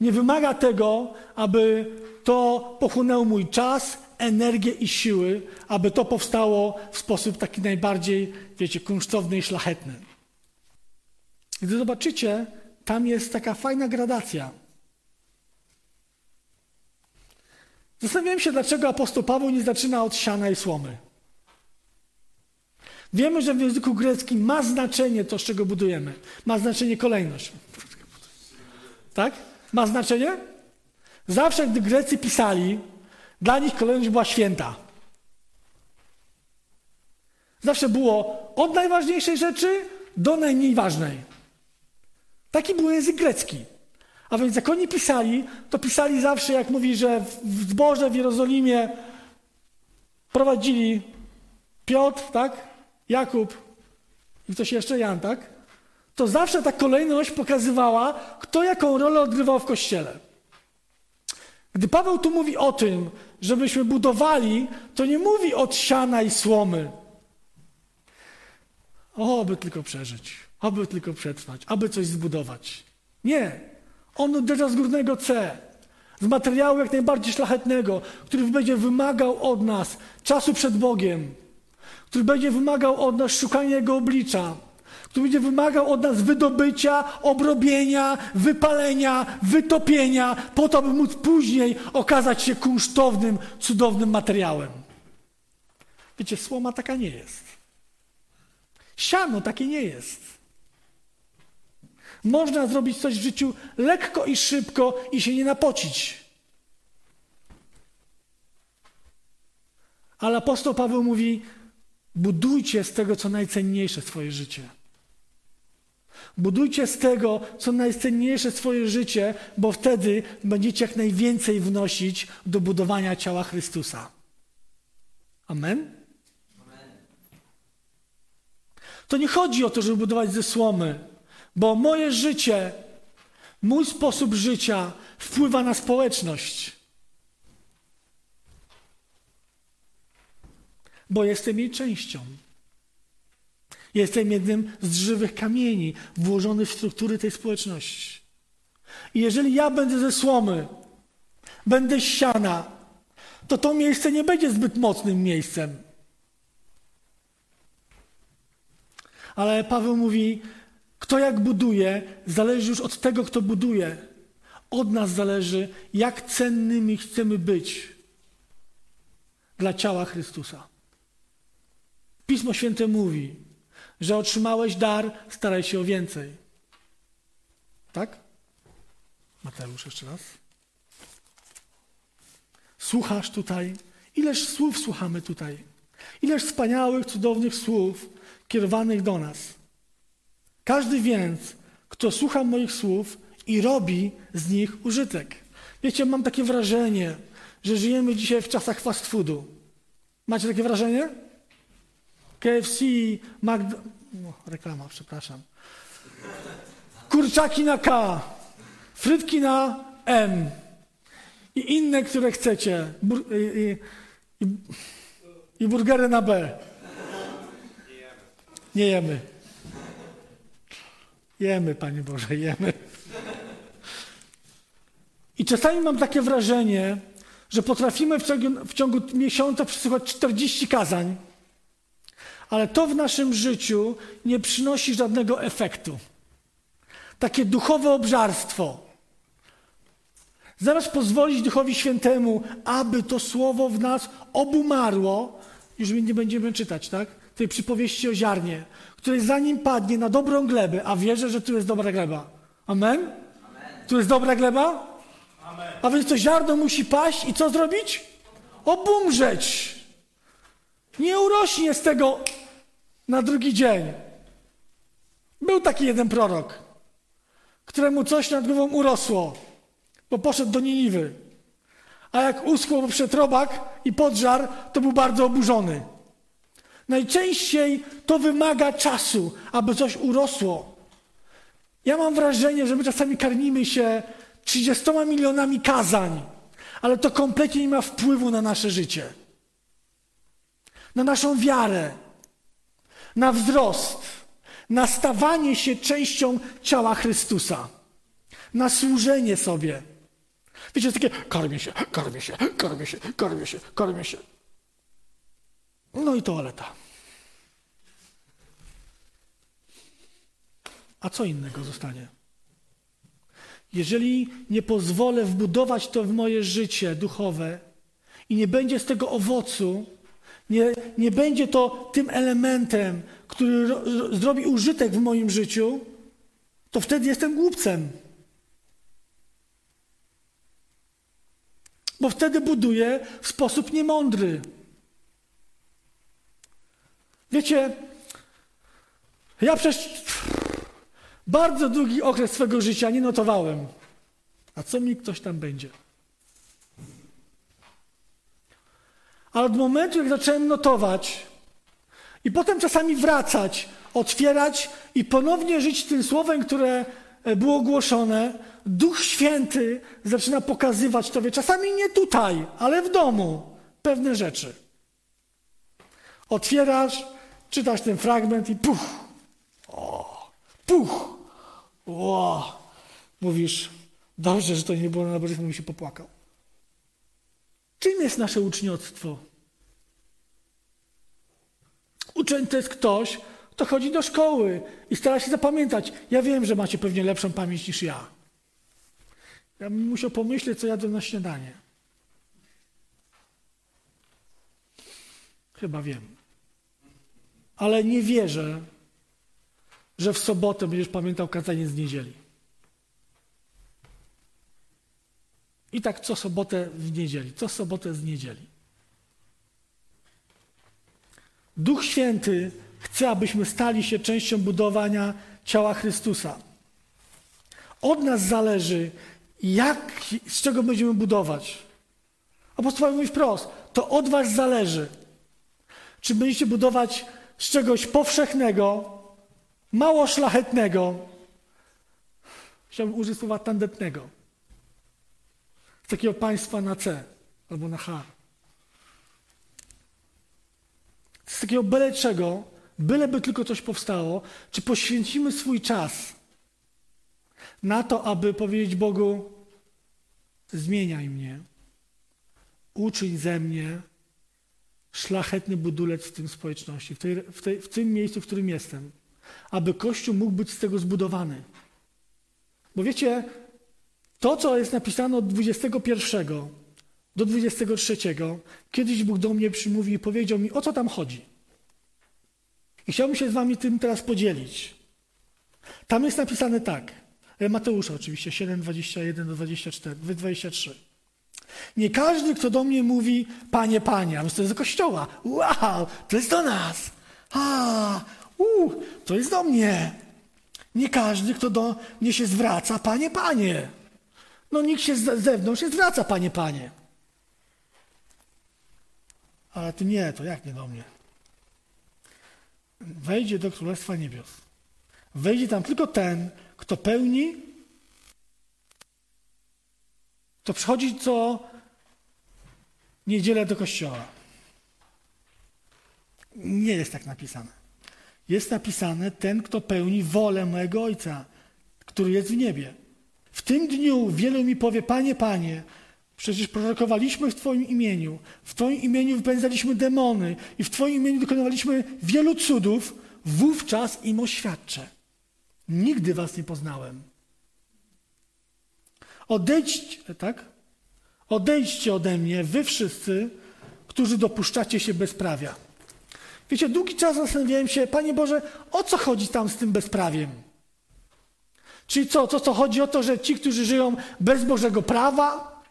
S1: Nie wymaga tego, aby to pochłonęło mój czas, energię i siły, aby to powstało w sposób taki najbardziej, wiecie, kunsztowny i szlachetny. Gdy zobaczycie, tam jest taka fajna gradacja. Zastanawiałem się, dlaczego apostoł Paweł nie zaczyna od siana i słomy. Wiemy, że w języku greckim ma znaczenie to, z czego budujemy. Ma znaczenie kolejność. Tak? Ma znaczenie? Zawsze, gdy Grecy pisali, dla nich kolejność była święta. Zawsze było od najważniejszej rzeczy do najmniej ważnej. Taki był język grecki. A więc jak oni pisali, to pisali zawsze, jak mówi, że w zborze w Jerozolimie prowadzili Piotr, tak? Jakub i ktoś jeszcze, Jan, tak? To zawsze ta kolejność pokazywała, kto jaką rolę odgrywał w kościele. Gdy Paweł tu mówi o tym, żebyśmy budowali, to nie mówi od siana i słomy. O, aby tylko przeżyć, aby tylko przetrwać, aby coś zbudować. Nie. On uderza z górnego C, z materiału jak najbardziej szlachetnego, który będzie wymagał od nas czasu przed Bogiem, który będzie wymagał od nas szukania Jego oblicza, który będzie wymagał od nas wydobycia, obrobienia, wypalenia, wytopienia, po to, by móc później okazać się kunsztownym, cudownym materiałem. Wiecie, słoma taka nie jest. Siano takie nie jest. Można zrobić coś w życiu lekko i szybko i się nie napocić. Ale apostoł Paweł mówi: budujcie z tego, co najcenniejsze swoje życie. Budujcie z tego, co najcenniejsze swoje życie, bo wtedy będziecie jak najwięcej wnosić do budowania ciała Chrystusa. Amen? To nie chodzi o to, żeby budować ze słomy, bo moje życie, mój sposób życia wpływa na społeczność. Bo jestem jej częścią. Jestem jednym z żywych kamieni włożonych w struktury tej społeczności. I jeżeli ja będę ze słomy, będę siana, to to miejsce nie będzie zbyt mocnym miejscem. Ale Paweł mówi, kto jak buduje, zależy już od tego, kto buduje. Od nas zależy, jak cennymi chcemy być dla ciała Chrystusa. Pismo Święte mówi, że otrzymałeś dar, staraj się o więcej. Tak? Mateusz jeszcze raz. Słuchasz tutaj? Ileż słów słuchamy tutaj? Ileż wspaniałych, cudownych słów kierowanych do nas. Każdy więc, kto słucha moich słów i robi z nich użytek. Wiecie, mam takie wrażenie, że żyjemy dzisiaj w czasach fast foodu. Macie takie wrażenie? KFC, Magda... No, reklama, przepraszam. Kurczaki na K, frytki na M i inne, które chcecie. Bur i, i, i burgery na B. Nie jemy. Jemy, Panie Boże, jemy. I czasami mam takie wrażenie, że potrafimy w ciągu, w ciągu miesiąca przesłuchać 40 kazań, ale to w naszym życiu nie przynosi żadnego efektu. Takie duchowe obżarstwo. Zamiast pozwolić Duchowi Świętemu, aby to słowo w nas obumarło, już nie będziemy czytać, tak? Tej przypowieści o ziarnie, które zanim padnie na dobrą glebę, a wierzę, że tu jest dobra gleba. Amen? Amen. Tu jest dobra gleba? Amen. A więc to ziarno musi paść i co zrobić? Obumrzeć. Nie urośnie z tego na drugi dzień. Był taki jeden prorok, któremu coś nad głową urosło, bo poszedł do Niniwy. A jak uschło przed robak i podżar, to był bardzo oburzony. Najczęściej to wymaga czasu, aby coś urosło. Ja mam wrażenie, że my czasami karmimy się 30 milionami kazań, ale to kompletnie nie ma wpływu na nasze życie, na naszą wiarę, na wzrost, na stawanie się częścią ciała Chrystusa, na służenie sobie. Wiecie, takie karmię się, karmię się, karmię się, karmię się, karmię się. No i toaleta. A co innego zostanie? Jeżeli nie pozwolę wbudować to w moje życie duchowe i nie będzie z tego owocu, nie, nie będzie to tym elementem, który ro, zrobi użytek w moim życiu, to wtedy jestem głupcem. Bo wtedy buduję w sposób niemądry. Wiecie, ja przez bardzo długi okres swego życia nie notowałem. A co mi ktoś tam będzie? Ale od momentu, jak zacząłem notować i potem czasami wracać, otwierać i ponownie żyć tym słowem, które e, było głoszone, Duch Święty zaczyna pokazywać Tobie, czasami nie tutaj, ale w domu, pewne rzeczy. Otwierasz, czytasz ten fragment i puch, o, puch, o, mówisz, dobrze, że to nie było na nabożeństwie, bym się popłakał. Czym jest nasze uczniostwo? Uczeń to jest ktoś, kto chodzi do szkoły i stara się zapamiętać. Ja wiem, że macie pewnie lepszą pamięć niż ja. Ja bym musiał pomyśleć, co jadłem na śniadanie. Chyba wiem. Ale nie wierzę, że w sobotę będziesz pamiętał kazanie z niedzieli. I tak co sobotę w niedzieli, co sobotę z niedzieli. Duch Święty chce, abyśmy stali się częścią budowania ciała Chrystusa. Od nas zależy, jak, z czego będziemy budować. Apostoł mówi wprost, to od was zależy. Czy będziecie budować z czegoś powszechnego, mało szlachetnego, chciałbym użyć słowa tandetnego, z takiego państwa na C albo na H. Z takiego byle czego, byleby tylko coś powstało, czy poświęcimy swój czas na to, aby powiedzieć Bogu, zmieniaj mnie, uczyń ze mnie szlachetny budulec w tym społeczności, w, tej, w, tej, w tym miejscu, w którym jestem, aby Kościół mógł być z tego zbudowany. Bo wiecie, to, co jest napisane od 21 do 23, kiedyś Bóg do mnie przymówił i powiedział mi, o co tam chodzi. I chciałbym się z wami tym teraz podzielić. Tam jest napisane tak, e, Mateusza oczywiście, 7, 21 do 24, 23. Nie każdy, kto do mnie mówi, panie, panie, a to jest do kościoła. Wow, to jest do nas. A, u, to jest do mnie. Nie każdy, kto do mnie się zwraca, panie, panie. No nikt się z zewnątrz nie zwraca, panie, panie. Ale ty nie, to jak nie do mnie? Wejdzie do Królestwa Niebios. Wejdzie tam tylko ten, kto pełni, to przychodzi co niedzielę do kościoła. Nie jest tak napisane. Jest napisane ten, kto pełni wolę mojego Ojca, który jest w niebie. W tym dniu wielu mi powie, Panie, Panie, przecież prorokowaliśmy w Twoim imieniu, w Twoim imieniu wypędzaliśmy demony i w Twoim imieniu dokonywaliśmy wielu cudów, wówczas im oświadczę. Nigdy Was nie poznałem. Odejdźcie, tak? Odejdźcie ode mnie, wy wszyscy, którzy dopuszczacie się bezprawia. Wiecie, długi czas zastanawiałem się, Panie Boże, o co chodzi tam z tym bezprawiem? Czyli co, co, co chodzi o to, że ci, którzy żyją bez Bożego prawa,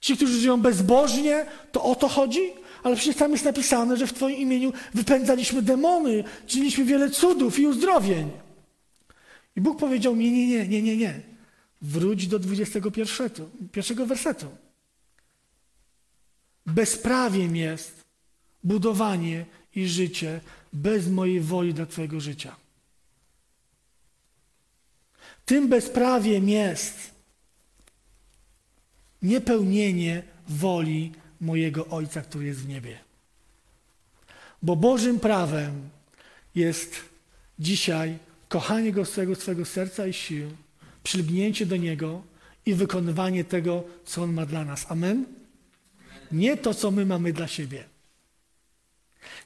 S1: ci, którzy żyją bezbożnie, to o to chodzi? Ale przecież tam jest napisane, że w Twoim imieniu wypędzaliśmy demony, czyniliśmy wiele cudów i uzdrowień. I Bóg powiedział mi, nie, nie, nie, nie, nie. Wróć do 21 pierwszego wersetu. Bezprawiem jest budowanie i życie bez mojej woli dla Twojego życia. Tym bezprawiem jest niepełnienie woli mojego Ojca, który jest w niebie. Bo Bożym prawem jest dzisiaj kochanie Go z całego swego serca i sił, przylgnięcie do Niego i wykonywanie tego, co On ma dla nas. Amen? Nie to, co my mamy dla siebie.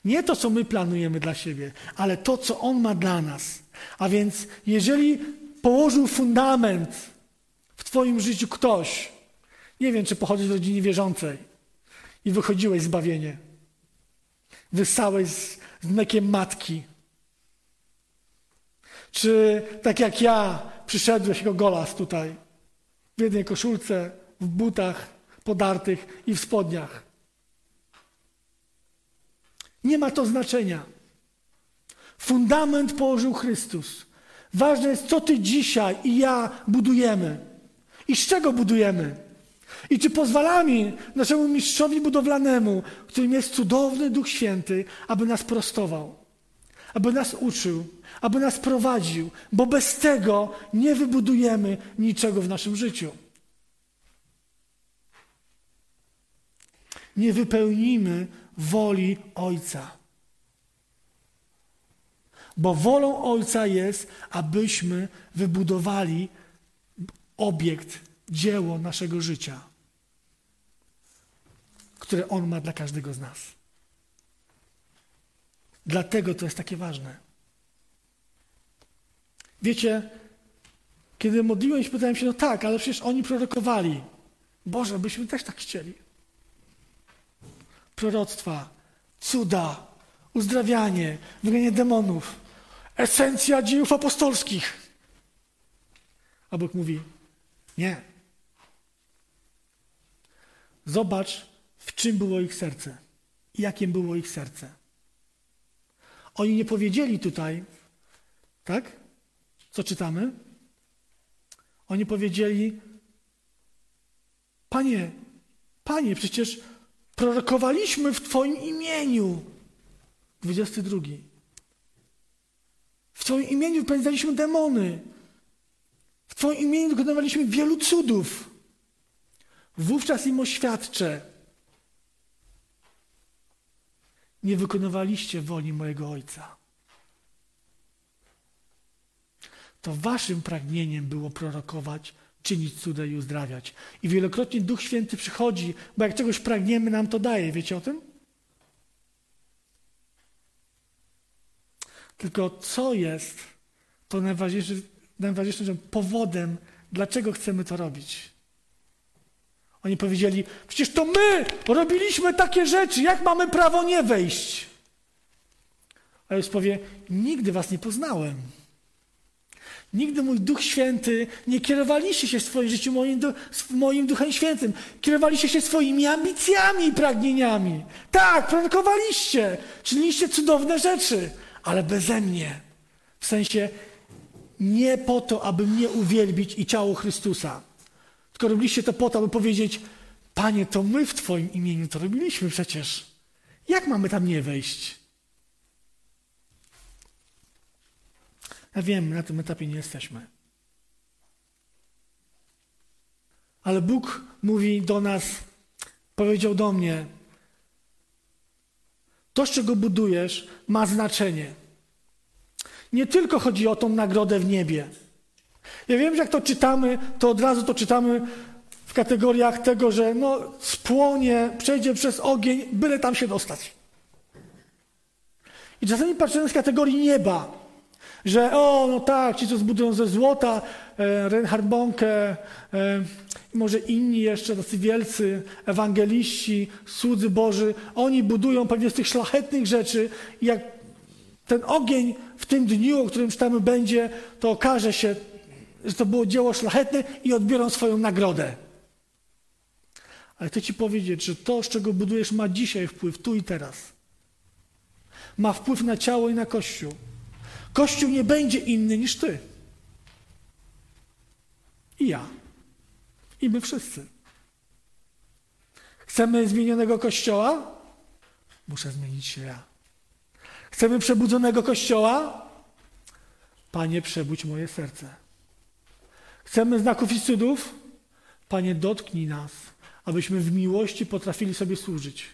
S1: Nie to, co my planujemy dla siebie, ale to, co On ma dla nas. A więc, jeżeli położył fundament w Twoim życiu ktoś, nie wiem, czy pochodzisz z rodziny wierzącej i wychodziłeś zbawienie, wysałeś z, z mlekiem matki, czy tak jak ja przyszedłeś jako golas tutaj, w jednej koszulce, w butach podartych i w spodniach. Nie ma to znaczenia. Fundament położył Chrystus. Ważne jest, co ty dzisiaj i ja budujemy. I z czego budujemy. I czy pozwalamy naszemu mistrzowi budowlanemu, którym jest cudowny Duch Święty, aby nas prostował, aby nas uczył, aby nas prowadził, bo bez tego nie wybudujemy niczego w naszym życiu. Nie wypełnimy woli Ojca. Bo wolą Ojca jest, abyśmy wybudowali obiekt, dzieło naszego życia, które On ma dla każdego z nas. Dlatego to jest takie ważne. Wiecie, kiedy modliłem się, pytałem się, no tak, ale przecież oni prorokowali. Boże, byśmy też tak chcieli. Proroctwa, cuda, uzdrawianie, wyganianie demonów, esencja dziejów apostolskich. A Bóg mówi, nie. Zobacz, w czym było ich serce i jakim było ich serce. Oni nie powiedzieli tutaj, tak? Co czytamy? Oni powiedzieli: Panie, Panie, przecież prorokowaliśmy w Twoim imieniu. 22. W Twoim imieniu wypędzaliśmy demony. W Twoim imieniu dokonywaliśmy wielu cudów. Wówczas im oświadczę. Nie wykonywaliście woli mojego Ojca. To waszym pragnieniem było prorokować, czynić cuda i uzdrawiać. I wielokrotnie Duch Święty przychodzi, bo jak czegoś pragniemy, nam to daje. Wiecie o tym? Tylko co jest to najważniejszym, najważniejszym powodem, dlaczego chcemy to robić? Oni powiedzieli, przecież to my robiliśmy takie rzeczy, jak mamy prawo nie wejść? A Jezus powie, nigdy was nie poznałem. Nigdy mój Duch Święty nie kierowaliście się w swoim życiu moim, moim Duchem Świętym. Kierowaliście się swoimi ambicjami i pragnieniami. Tak, prorokowaliście, czyniliście cudowne rzeczy, ale beze mnie. W sensie nie po to, aby mnie uwielbić i ciało Chrystusa. Tylko robiliście to po to, aby powiedzieć, Panie, to my w Twoim imieniu to robiliśmy przecież. Jak mamy tam nie wejść? Ja wiem, na tym etapie nie jesteśmy. Ale Bóg mówi do nas, powiedział do mnie, to, z czego budujesz, ma znaczenie. Nie tylko chodzi o tą nagrodę w niebie. Ja wiem, że jak to czytamy, to od razu to czytamy w kategoriach tego, że no, spłonie, przejdzie przez ogień, byle tam się dostać. I czasami patrzymy z kategorii nieba że o, no tak, ci, co zbudują ze złota, e, Reinhard Bonke, e, może inni jeszcze, tacy wielcy ewangeliści, słudzy Boży, oni budują pewnie z tych szlachetnych rzeczy i jak ten ogień w tym dniu, o którym czytamy będzie, to okaże się, że to było dzieło szlachetne i odbiorą swoją nagrodę. Ale chcę Ci powiedzieć, że to, z czego budujesz, ma dzisiaj wpływ, tu i teraz. Ma wpływ na ciało i na Kościół. Kościół nie będzie inny niż ty. I ja. I my wszyscy. Chcemy zmienionego kościoła? Muszę zmienić się ja. Chcemy przebudzonego kościoła? Panie, przebudź moje serce. Chcemy znaków i cudów? Panie, dotknij nas, abyśmy w miłości potrafili sobie służyć.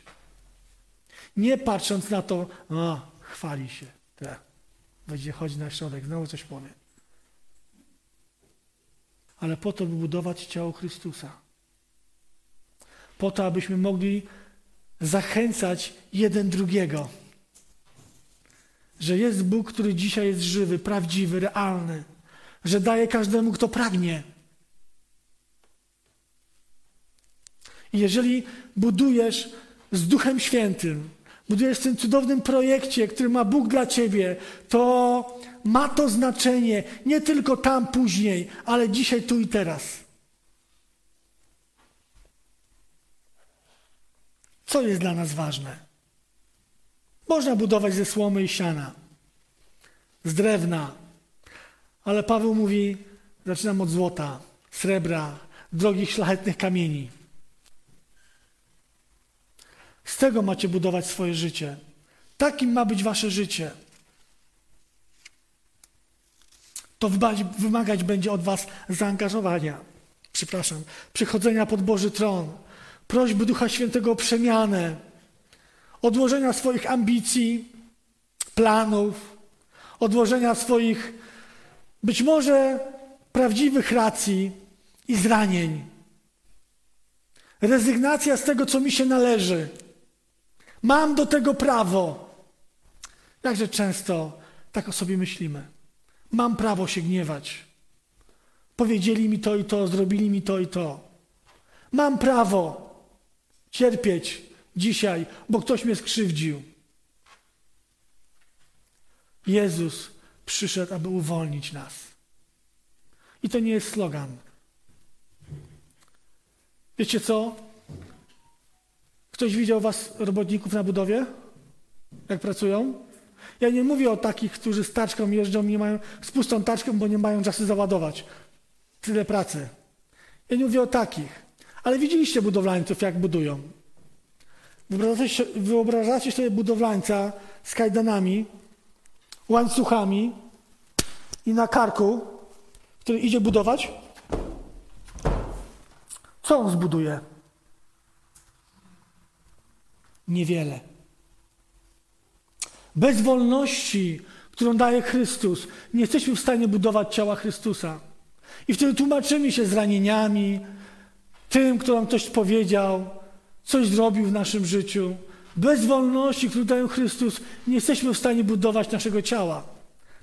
S1: Nie patrząc na to, chwali się. Tak. Będzie chodzić na środek, znowu coś powie. Ale po to, by budować ciało Chrystusa. Po to, abyśmy mogli zachęcać jeden drugiego. Że jest Bóg, który dzisiaj jest żywy, prawdziwy, realny. Że daje każdemu, kto pragnie. I jeżeli budujesz z Duchem Świętym, budujesz w tym cudownym projekcie, który ma Bóg dla ciebie, to ma to znaczenie nie tylko tam później, ale dzisiaj, tu i teraz. Co jest dla nas ważne? Można budować ze słomy i siana, z drewna, ale Paweł mówi: zaczynam od złota, srebra, drogich, szlachetnych kamieni. Z tego macie budować swoje życie. Takim ma być wasze życie. To wymagać będzie od was zaangażowania, przepraszam, przychodzenia pod Boży tron, prośby Ducha Świętego o przemianę, odłożenia swoich ambicji, planów, odłożenia swoich być może prawdziwych racji i zranień. Rezygnacja z tego, co mi się należy. Mam do tego prawo. Jakże często tak o sobie myślimy. Mam prawo się gniewać. Powiedzieli mi to i to, zrobili mi to i to. Mam prawo cierpieć dzisiaj, bo ktoś mnie skrzywdził. Jezus przyszedł, aby uwolnić nas. I to nie jest slogan. Wiecie co? Ktoś widział was, robotników na budowie? Jak pracują? Ja nie mówię o takich, którzy z taczką jeżdżą nie mają, z pustą taczką, bo nie mają czasu załadować. Tyle pracy. Ja nie mówię o takich. Ale widzieliście budowlańców, jak budują. Wyobrażacie, wyobrażacie sobie budowlańca z kajdanami, łańcuchami i na karku, który idzie budować, co on zbuduje? Niewiele. Bez wolności, którą daje Chrystus, nie jesteśmy w stanie budować ciała Chrystusa. I wtedy tłumaczymy się z ranieniami, tym, kto nam coś powiedział, coś zrobił w naszym życiu. Bez wolności, którą daje Chrystus, nie jesteśmy w stanie budować naszego ciała,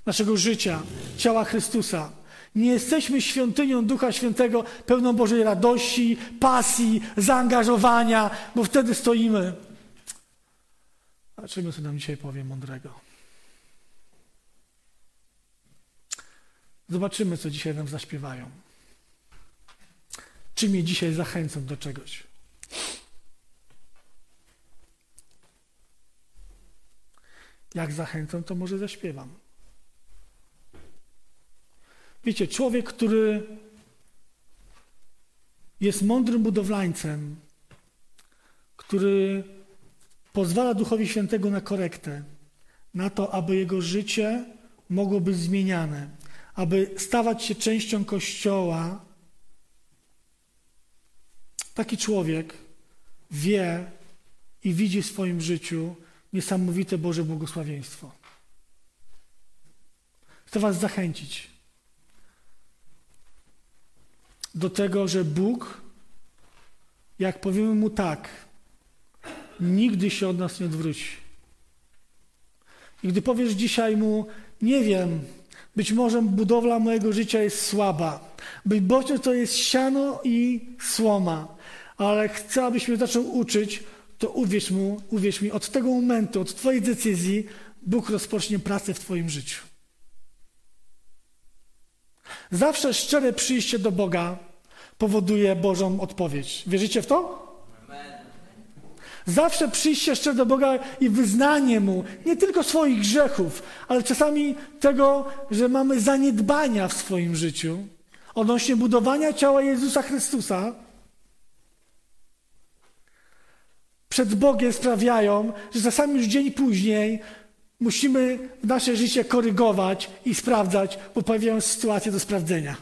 S1: naszego życia, ciała Chrystusa. Nie jesteśmy świątynią Ducha Świętego, pełną Bożej radości, pasji, zaangażowania, bo wtedy stoimy. A czym co nam dzisiaj powie mądrego? Zobaczymy, co dzisiaj nam zaśpiewają. Czy mnie dzisiaj zachęcą do czegoś? Jak zachęcą, to może zaśpiewam. Wiecie, człowiek, który jest mądrym budowlańcem, który pozwala Duchowi Świętego na korektę, na to, aby jego życie mogło być zmieniane, aby stawać się częścią Kościoła, taki człowiek wie i widzi w swoim życiu niesamowite Boże błogosławieństwo. Chcę Was zachęcić do tego, że Bóg, jak powiemy Mu tak, nigdy się od nas nie odwróci. I gdy powiesz dzisiaj Mu, nie wiem, być może budowla mojego życia jest słaba, być może to jest siano i słoma, ale chcę, abyś mnie zaczął uczyć, to uwierz mu, uwierz mi, od tego momentu, od Twojej decyzji, Bóg rozpocznie pracę w Twoim życiu. Zawsze szczere przyjście do Boga powoduje Bożą odpowiedź. Wierzycie w to? Zawsze przyjście szczere do Boga i wyznanie Mu nie tylko swoich grzechów, ale czasami tego, że mamy zaniedbania w swoim życiu odnośnie budowania ciała Jezusa Chrystusa, przed Bogiem sprawiają, że czasami już dzień później musimy nasze życie korygować i sprawdzać, bo pojawiają się sytuacje do sprawdzenia.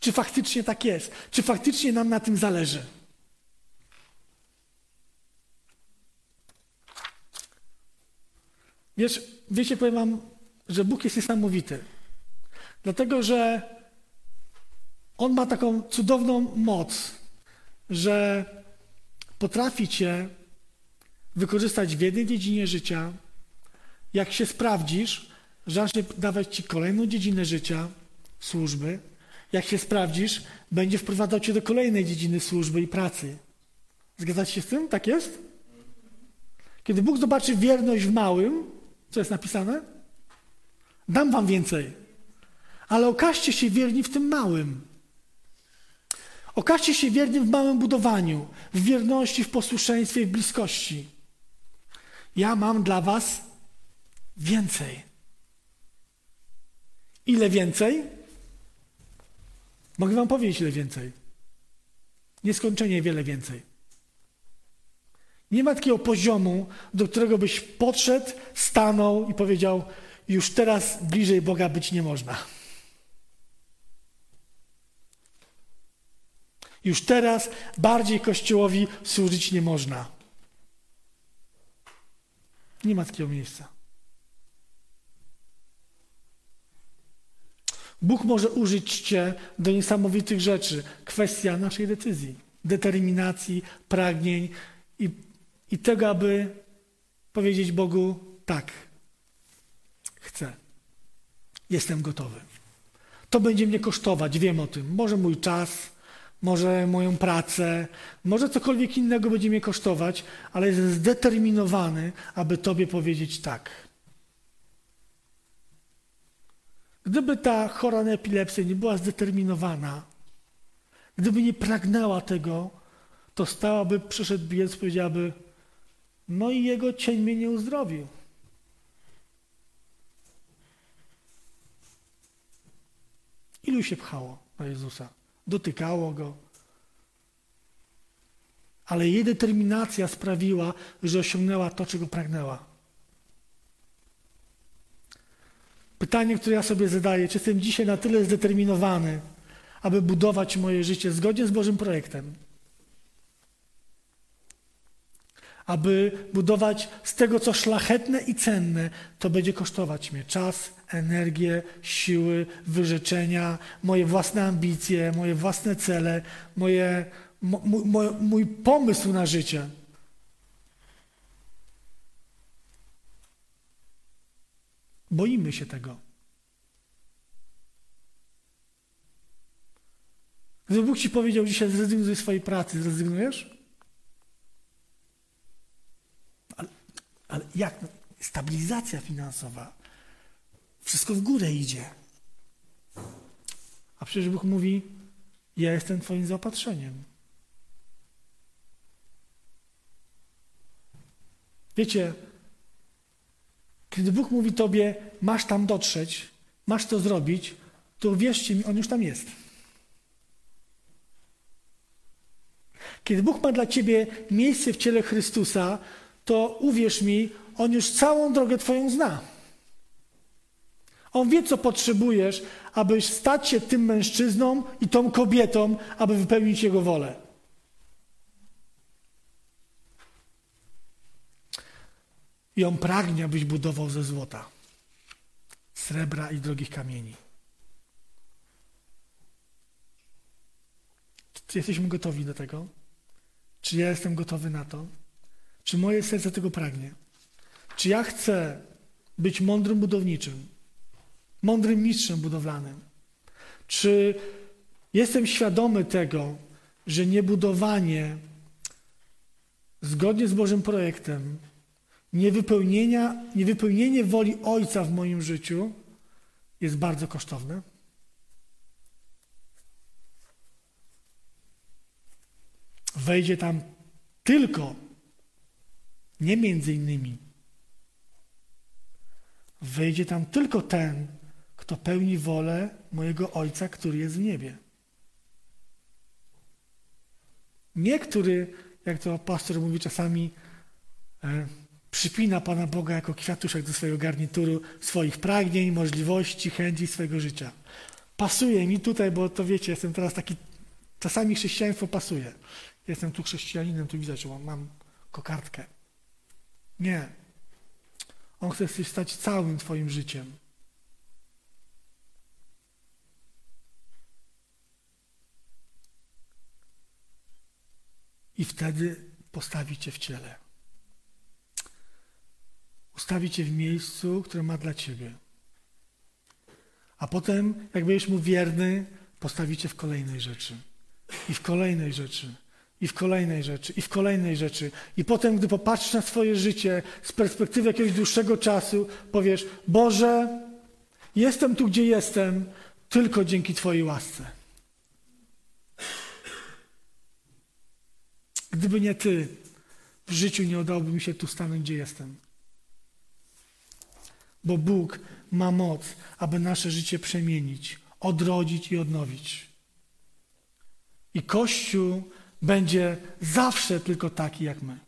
S1: Czy faktycznie tak jest? Czy faktycznie nam na tym zależy? Wiesz, wiecie, powiem wam, że Bóg jest niesamowity. Dlatego, że On ma taką cudowną moc, że potrafi cię wykorzystać w jednej dziedzinie życia. Jak się sprawdzisz, zacznie dawać ci kolejną dziedzinę życia, służby. Jak się sprawdzisz, będzie wprowadzał cię do kolejnej dziedziny służby i pracy. Zgadzacie się z tym? Tak jest? Kiedy Bóg zobaczy wierność w małym, co jest napisane? Dam wam więcej. Ale okażcie się wierni w tym małym. Okażcie się wiernym w małym budowaniu, w wierności, w posłuszeństwie, w bliskości. Ja mam dla Was więcej. Ile więcej? Mogę Wam powiedzieć, ile więcej. Nieskończenie wiele więcej. Nie ma takiego poziomu, do którego byś podszedł, stanął i powiedział: Już teraz bliżej Boga być nie można. Już teraz bardziej Kościołowi służyć nie można. Nie ma takiego miejsca. Bóg może użyć Cię do niesamowitych rzeczy. Kwestia naszej decyzji, determinacji, pragnień i, i tego, aby powiedzieć Bogu tak. Chcę. Jestem gotowy. To będzie mnie kosztować, wiem o tym. Może mój czas, może moją pracę, może cokolwiek innego będzie mnie kosztować, ale jest zdeterminowany, aby Tobie powiedzieć tak. Gdyby ta chora na epilepsję nie była zdeterminowana, gdyby nie pragnęła tego, to stałaby, przyszedł biec, powiedziałaby, no i jego cień mnie nie uzdrowił. Ilu się pchało na Jezusa? Dotykało go. Ale jej determinacja sprawiła, że osiągnęła to, czego pragnęła. Pytanie, które ja sobie zadaję, czy jestem dzisiaj na tyle zdeterminowany, aby budować moje życie zgodnie z Bożym projektem? Aby budować z tego, co szlachetne i cenne, to będzie kosztować mnie czas, energię, siły, wyrzeczenia, moje własne ambicje, moje własne cele, moje, mój, mój pomysł na życie. Boimy się tego. Gdyby Bóg ci powiedział dzisiaj zrezygnuj ze swojej pracy, zrezygnujesz? Ale, ale jak? Stabilizacja finansowa. Wszystko w górę idzie. A przecież Bóg mówi, ja jestem twoim zaopatrzeniem. Wiecie, kiedy Bóg mówi tobie, masz tam dotrzeć, masz to zrobić, to wierzcie mi, On już tam jest. Kiedy Bóg ma dla ciebie miejsce w ciele Chrystusa, to uwierz mi, On już całą drogę Twoją zna. On wie, co potrzebujesz, abyś stać się tym mężczyzną i tą kobietą, aby wypełnić Jego wolę. I On pragnie, abyś budował ze złota, srebra i drogich kamieni. Czy jesteśmy gotowi do tego? Czy ja jestem gotowy na to? Czy moje serce tego pragnie? Czy ja chcę być mądrym budowniczym, mądrym mistrzem budowlanym? Czy jestem świadomy tego, że niebudowanie zgodnie z Bożym projektem, niewypełnienia, niewypełnienie woli Ojca w moim życiu jest bardzo kosztowne? Wejdzie tam tylko, nie między innymi, wejdzie tam tylko ten, kto pełni wolę mojego Ojca, który jest w niebie. Nie który, jak to pastor mówi czasami, e, przypina Pana Boga jako kwiatuszek do swojego garnituru, swoich pragnień, możliwości, chęci swojego życia. Pasuje mi tutaj, bo to wiecie, jestem teraz taki, czasami chrześcijaństwo pasuje. Jestem tu chrześcijaninem, tu widać, że mam kokardkę. Nie. On chce się stać całym Twoim życiem. I wtedy postawi Cię w ciele. Ustawi Cię w miejscu, które ma dla Ciebie. A potem, jak będziesz Mu wierny, postawi Cię w kolejnej rzeczy. I w kolejnej rzeczy i w kolejnej rzeczy, i w kolejnej rzeczy. I potem, gdy popatrzysz na swoje życie z perspektywy jakiegoś dłuższego czasu, powiesz: Boże, jestem tu, gdzie jestem, tylko dzięki Twojej łasce. Gdyby nie Ty, w życiu nie udałoby mi się tu stanąć, gdzie jestem. Bo Bóg ma moc, aby nasze życie przemienić, odrodzić i odnowić. I Kościół będzie zawsze tylko taki jak my.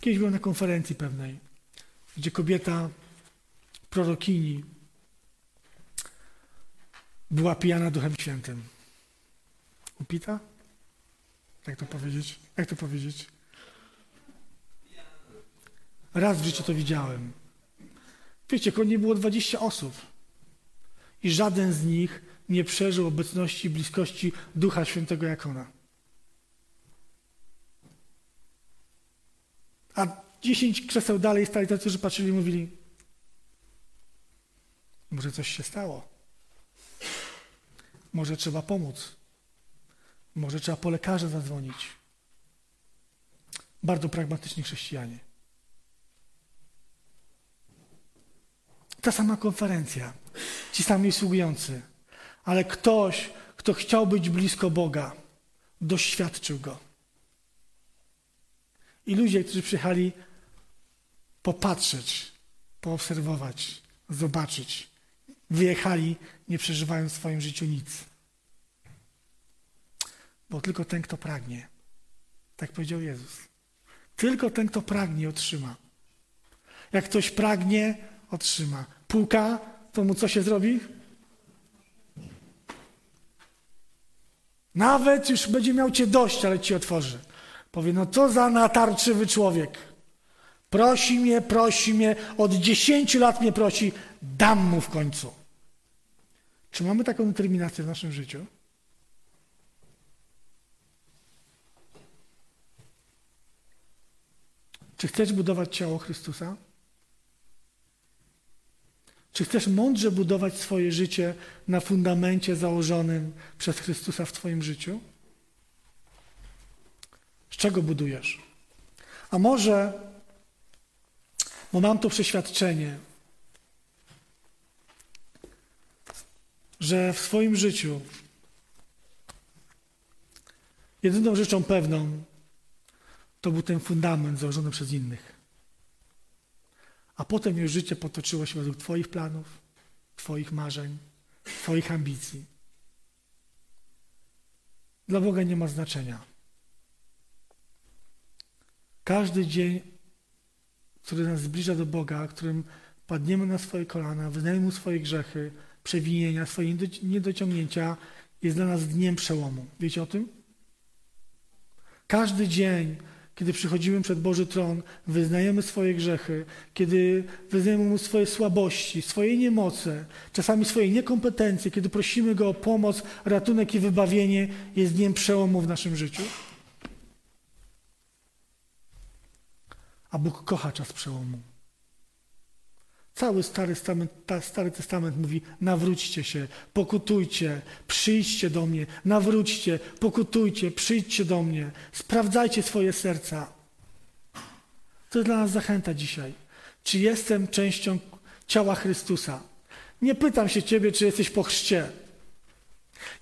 S1: Kiedyś byłem na konferencji pewnej, gdzie kobieta prorokini była pijana Duchem Świętym. Upita? Jak to powiedzieć? Jak to powiedzieć? Raz w życiu to widziałem. Wiecie, koło nie było 20 osób. I żaden z nich nie przeżył obecności bliskości Ducha Świętego jak ona. A dziesięć krzeseł dalej stali tacy, że patrzyli i mówili, może coś się stało. Może trzeba pomóc. Może trzeba po lekarza zadzwonić. Bardzo pragmatyczni chrześcijanie. Ta sama konferencja, ci sami sługujący ale ktoś, kto chciał być blisko Boga, doświadczył go. I ludzie, którzy przyjechali popatrzeć, poobserwować, zobaczyć, wyjechali, nie przeżywając w swoim życiu nic. Bo tylko ten, kto pragnie, tak powiedział Jezus, tylko ten, kto pragnie, otrzyma. Jak ktoś pragnie, otrzyma. Puka, to mu co się zrobi? Nawet już będzie miał cię dość, ale ci otworzy. Powie, no to za natarczywy człowiek. Prosi mnie, prosi mnie, od dziesięciu lat mnie prosi, dam mu w końcu. Czy mamy taką determinację w naszym życiu? Czy chcesz budować ciało Chrystusa? Czy chcesz mądrze budować swoje życie na fundamencie założonym przez Chrystusa w Twoim życiu? Z czego budujesz? A może, bo mam to przeświadczenie, że w swoim życiu jedyną rzeczą pewną to był ten fundament założony przez innych. A potem już życie potoczyło się według Twoich planów, Twoich marzeń, Twoich ambicji. Dla Boga nie ma znaczenia. Każdy dzień, który nas zbliża do Boga, którym padniemy na swoje kolana, wyznajemy Mu swoje grzechy, przewinienia, swoje niedociągnięcia, jest dla nas dniem przełomu. Wiecie o tym? Każdy dzień, kiedy przychodzimy przed Boży Tron, wyznajemy swoje grzechy, kiedy wyznajemy Mu swoje słabości, swoje niemoce, czasami swoje niekompetencje, kiedy prosimy Go o pomoc, ratunek i wybawienie, jest dniem przełomu w naszym życiu. A Bóg kocha czas przełomu. Cały Stary Testament, Stary Testament mówi: nawróćcie się, pokutujcie, przyjdźcie do mnie, nawróćcie, pokutujcie, przyjdźcie do mnie, sprawdzajcie swoje serca. To jest dla nas zachęta dzisiaj. Czy jestem częścią ciała Chrystusa? Nie pytam się Ciebie, czy jesteś po chrzcie.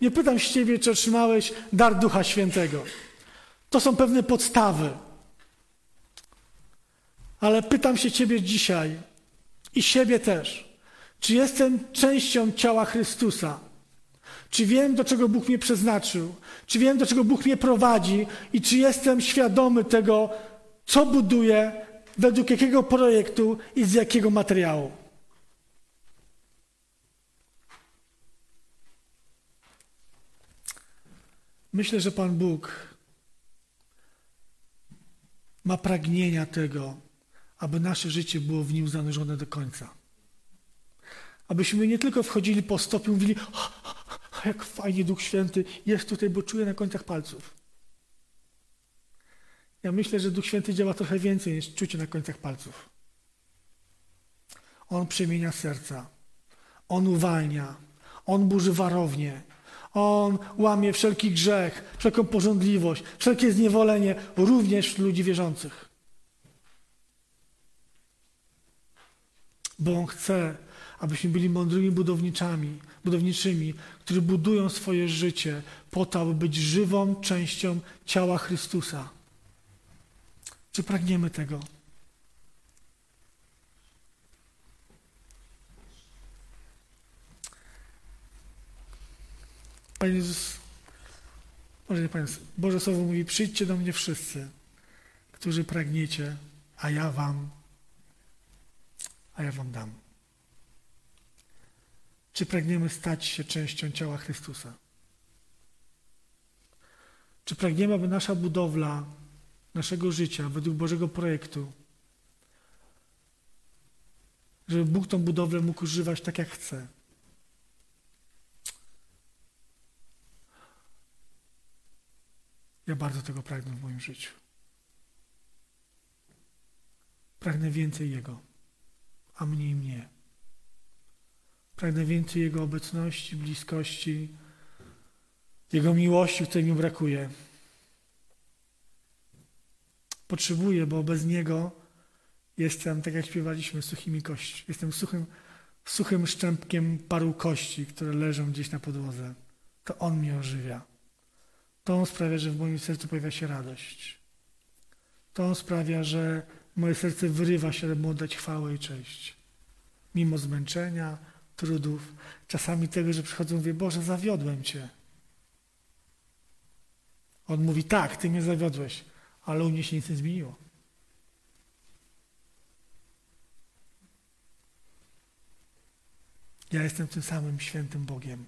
S1: Nie pytam się Ciebie, czy otrzymałeś dar Ducha Świętego. To są pewne podstawy. Ale pytam się Ciebie dzisiaj, i siebie też. Czy jestem częścią ciała Chrystusa? Czy wiem, do czego Bóg mnie przeznaczył? Czy wiem, do czego Bóg mnie prowadzi? I czy jestem świadomy tego, co buduję, według jakiego projektu i z jakiego materiału? Myślę, że Pan Bóg ma pragnienia tego, aby nasze życie było w nim zanurzone do końca. Abyśmy nie tylko wchodzili po stopie i mówili, jak fajnie Duch Święty jest tutaj, bo czuję na końcach palców. Ja myślę, że Duch Święty działa trochę więcej niż czucie na końcach palców. On przemienia serca. On uwalnia. On burzy warownię. On łamie wszelki grzech, wszelką porządliwość, wszelkie zniewolenie, również wśród ludzi wierzących. Bo On chce, abyśmy byli mądrymi budowniczami, budowniczymi, którzy budują swoje życie po to, aby być żywą częścią ciała Chrystusa. Czy pragniemy tego? Panie Jezus, może nie Panie, Boże Słowo mówi, przyjdźcie do mnie wszyscy, którzy pragniecie, a ja wam a ja wam dam. Czy pragniemy stać się częścią ciała Chrystusa? Czy pragniemy, aby nasza budowla naszego życia według Bożego projektu, żeby Bóg tą budowlę mógł używać tak, jak chce? Ja bardzo tego pragnę w moim życiu. Pragnę więcej Jego a mniej mnie. Pragnę więcej Jego obecności, bliskości, Jego miłości, której mi brakuje. Potrzebuję, bo bez Niego jestem, tak jak śpiewaliśmy, suchymi kości. Jestem suchym, suchym szczępkiem paru kości, które leżą gdzieś na podłodze. To On mnie ożywia. To On sprawia, że w moim sercu pojawia się radość. To On sprawia, że Moje serce wyrywa się, aby mu oddać chwałę i cześć. Mimo zmęczenia, trudów, czasami tego, że przychodzą wie, Boże, zawiodłem Cię. On mówi, tak, Ty mnie zawiodłeś, ale u mnie się nic nie zmieniło. Ja jestem tym samym świętym Bogiem,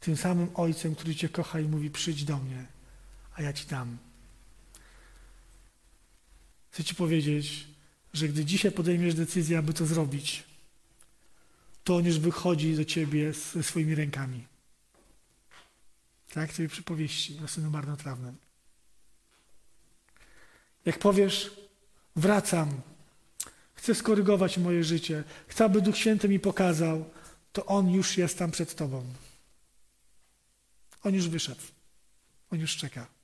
S1: tym samym Ojcem, który Cię kocha i mówi, przyjdź do mnie, a ja Ci dam Chcę Ci powiedzieć, że gdy dzisiaj podejmiesz decyzję, aby to zrobić, to On już wychodzi do Ciebie ze swoimi rękami. Tak, Twoje przypowieści o synu marnotrawnym. Jak powiesz, wracam, chcę skorygować moje życie, chcę, aby Duch Święty mi pokazał, to On już jest tam przed Tobą. On już wyszedł. On już czeka.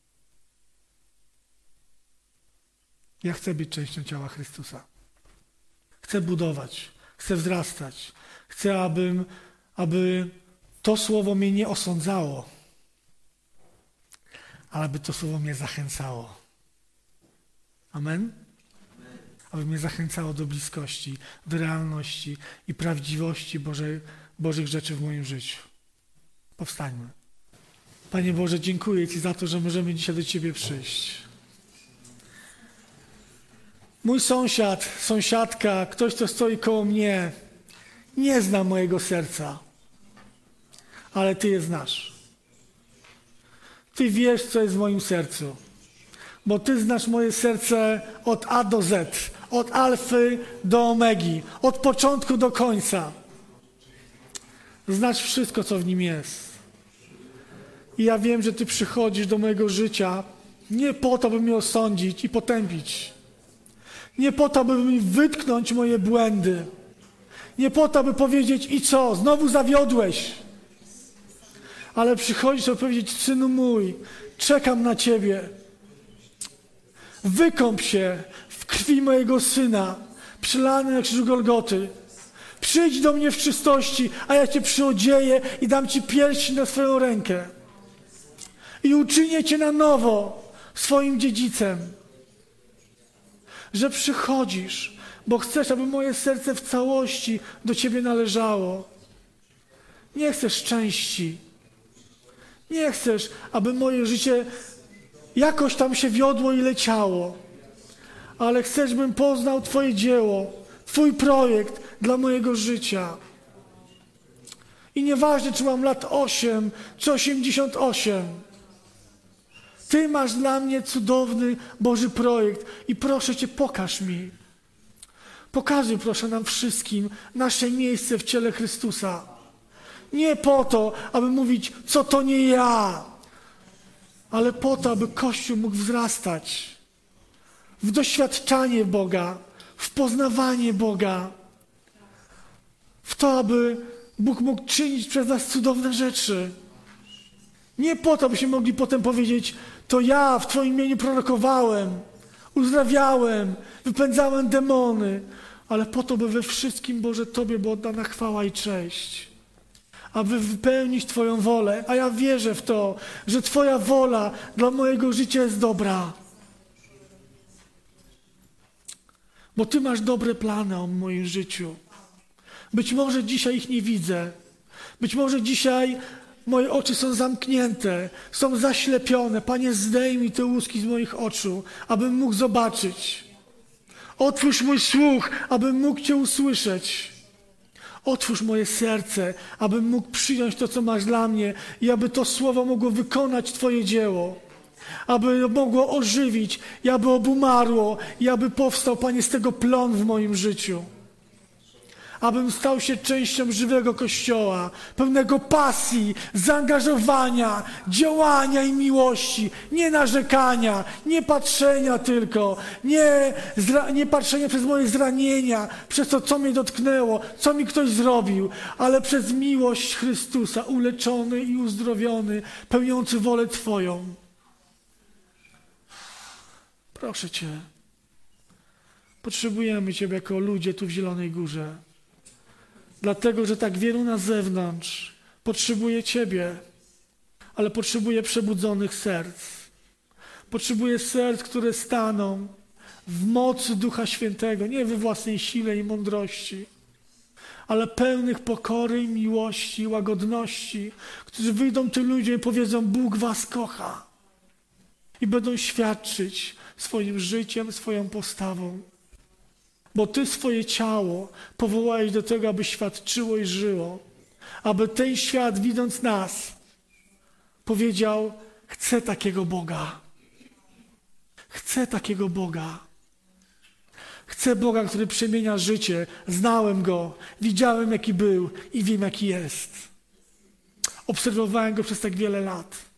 S1: Ja chcę być częścią ciała Chrystusa. Chcę budować, chcę wzrastać. Chcę, aby, aby to słowo mnie nie osądzało, ale aby to słowo mnie zachęcało. Amen? Aby mnie zachęcało do bliskości, do realności i prawdziwości Bożej, Bożych rzeczy w moim życiu. Powstańmy. Panie Boże, dziękuję Ci za to, że możemy dzisiaj do Ciebie przyjść. Mój sąsiad, sąsiadka, ktoś, kto stoi koło mnie, nie zna mojego serca, ale Ty je znasz. Ty wiesz, co jest w moim sercu, bo Ty znasz moje serce od A do Z, od alfy do omegi, od początku do końca. Znasz wszystko, co w nim jest. I ja wiem, że Ty przychodzisz do mojego życia nie po to, by mnie osądzić i potępić. Nie po to, by mi wytknąć moje błędy. Nie po to, by powiedzieć i co, znowu zawiodłeś. Ale przychodzisz, aby powiedzieć, synu mój, czekam na Ciebie. Wykąp się w krwi mojego syna, przylany na krzyżu Golgoty. Przyjdź do mnie w czystości, a ja Cię przyodzieję i dam Ci pierścień na swoją rękę i uczynię Cię na nowo swoim dziedzicem. Że przychodzisz, bo chcesz, aby moje serce w całości do Ciebie należało. Nie chcesz szczęści. Nie chcesz, aby moje życie jakoś tam się wiodło i leciało. Ale chcesz, bym poznał Twoje dzieło, Twój projekt dla mojego życia. I nieważne, czy mam lat 8 czy 88. Ty masz dla mnie cudowny Boży projekt i proszę Cię, pokaż mi. Pokazuj, proszę nam wszystkim nasze miejsce w ciele Chrystusa. Nie po to, aby mówić, co to nie ja, ale po to, aby Kościół mógł wzrastać w doświadczanie Boga, w poznawanie Boga, w to, aby Bóg mógł czynić przez nas cudowne rzeczy. Nie po to, byśmy mogli potem powiedzieć, to ja w Twoim imieniu prorokowałem, uzdrawiałem, wypędzałem demony, ale po to, by we wszystkim, Boże, Tobie była oddana chwała i cześć. Aby wypełnić Twoją wolę, a ja wierzę w to, że Twoja wola dla mojego życia jest dobra. Bo Ty masz dobre plany o moim życiu. Być może dzisiaj ich nie widzę. Być może dzisiaj Moje oczy są zamknięte, są zaślepione. Panie, zdejmij te łuski z moich oczu, abym mógł zobaczyć. Otwórz mój słuch, abym mógł Cię usłyszeć. Otwórz moje serce, abym mógł przyjąć to, co masz dla mnie i aby to słowo mogło wykonać Twoje dzieło. Aby mogło ożywić, i aby obumarło, i aby powstał, Panie, z tego plon w moim życiu abym stał się częścią żywego Kościoła, pełnego pasji, zaangażowania, działania i miłości, nie narzekania, nie patrzenia tylko, nie, nie patrzenia przez moje zranienia, przez to, co mnie dotknęło, co mi ktoś zrobił, ale przez miłość Chrystusa, uleczony i uzdrowiony, pełniący wolę Twoją. Proszę Cię. Potrzebujemy Ciebie jako ludzie tu w Zielonej Górze dlatego że tak wielu na zewnątrz potrzebuje Ciebie, ale potrzebuje przebudzonych serc. Potrzebuje serc, które staną w mocy Ducha Świętego, nie we własnej sile i mądrości, ale pełnych pokory, miłości, łagodności, którzy wyjdą tym ludziom i powiedzą: Bóg Was kocha. I będą świadczyć swoim życiem, swoją postawą. Bo Ty swoje ciało powołałeś do tego, aby świadczyło i żyło, aby ten świat, widząc nas, powiedział: Chcę takiego Boga. Chcę takiego Boga. Chcę Boga, który przemienia życie. Znałem Go, widziałem, jaki był i wiem, jaki jest. Obserwowałem Go przez tak wiele lat.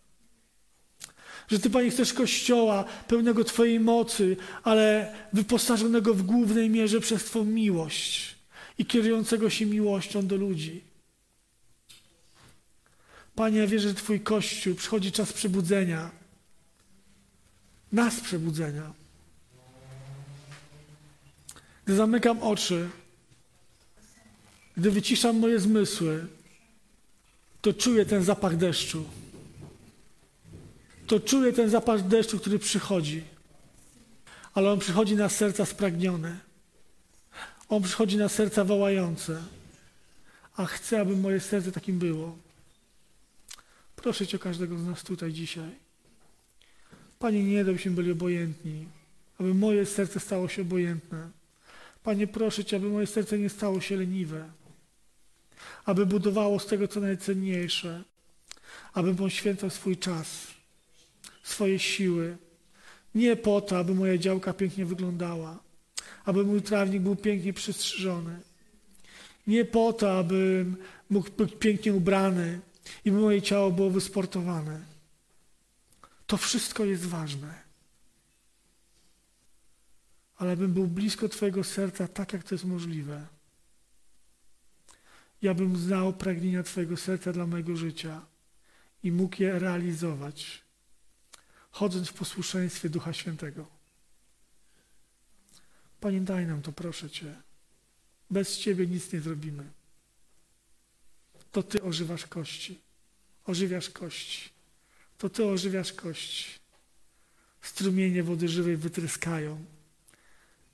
S1: Że Ty, Panie, chcesz Kościoła pełnego Twojej mocy, ale wyposażonego w głównej mierze przez Twą miłość i kierującego się miłością do ludzi. Panie, ja wierzę, że Twój Kościół przychodzi czas przebudzenia. Nas przebudzenia. Gdy zamykam oczy, gdy wyciszam moje zmysły, to czuję ten zapach deszczu to czuję ten zapach deszczu, który przychodzi. Ale on przychodzi na serca spragnione. On przychodzi na serca wołające. A chcę, aby moje serce takim było. Proszę Cię o każdego z nas tutaj dzisiaj. Panie, nie byśmy byli obojętni, aby moje serce stało się obojętne. Panie, proszę Cię, aby moje serce nie stało się leniwe, aby budowało z tego, co najcenniejsze, aby poświęcał swój czas swoje siły. Nie po to, aby moja działka pięknie wyglądała, aby mój trawnik był pięknie przystrzyżony. Nie po to, abym mógł być pięknie ubrany i by moje ciało było wysportowane. To wszystko jest ważne. Ale bym był blisko Twojego serca tak, jak to jest możliwe. Ja bym znał pragnienia Twojego serca dla mojego życia i mógł je realizować chodząc w posłuszeństwie Ducha Świętego. Panie, daj nam to, proszę Cię. Bez Ciebie nic nie zrobimy. To Ty ożywasz kości. Ożywiasz kości. To Ty ożywiasz kości. Strumienie wody żywej wytryskają,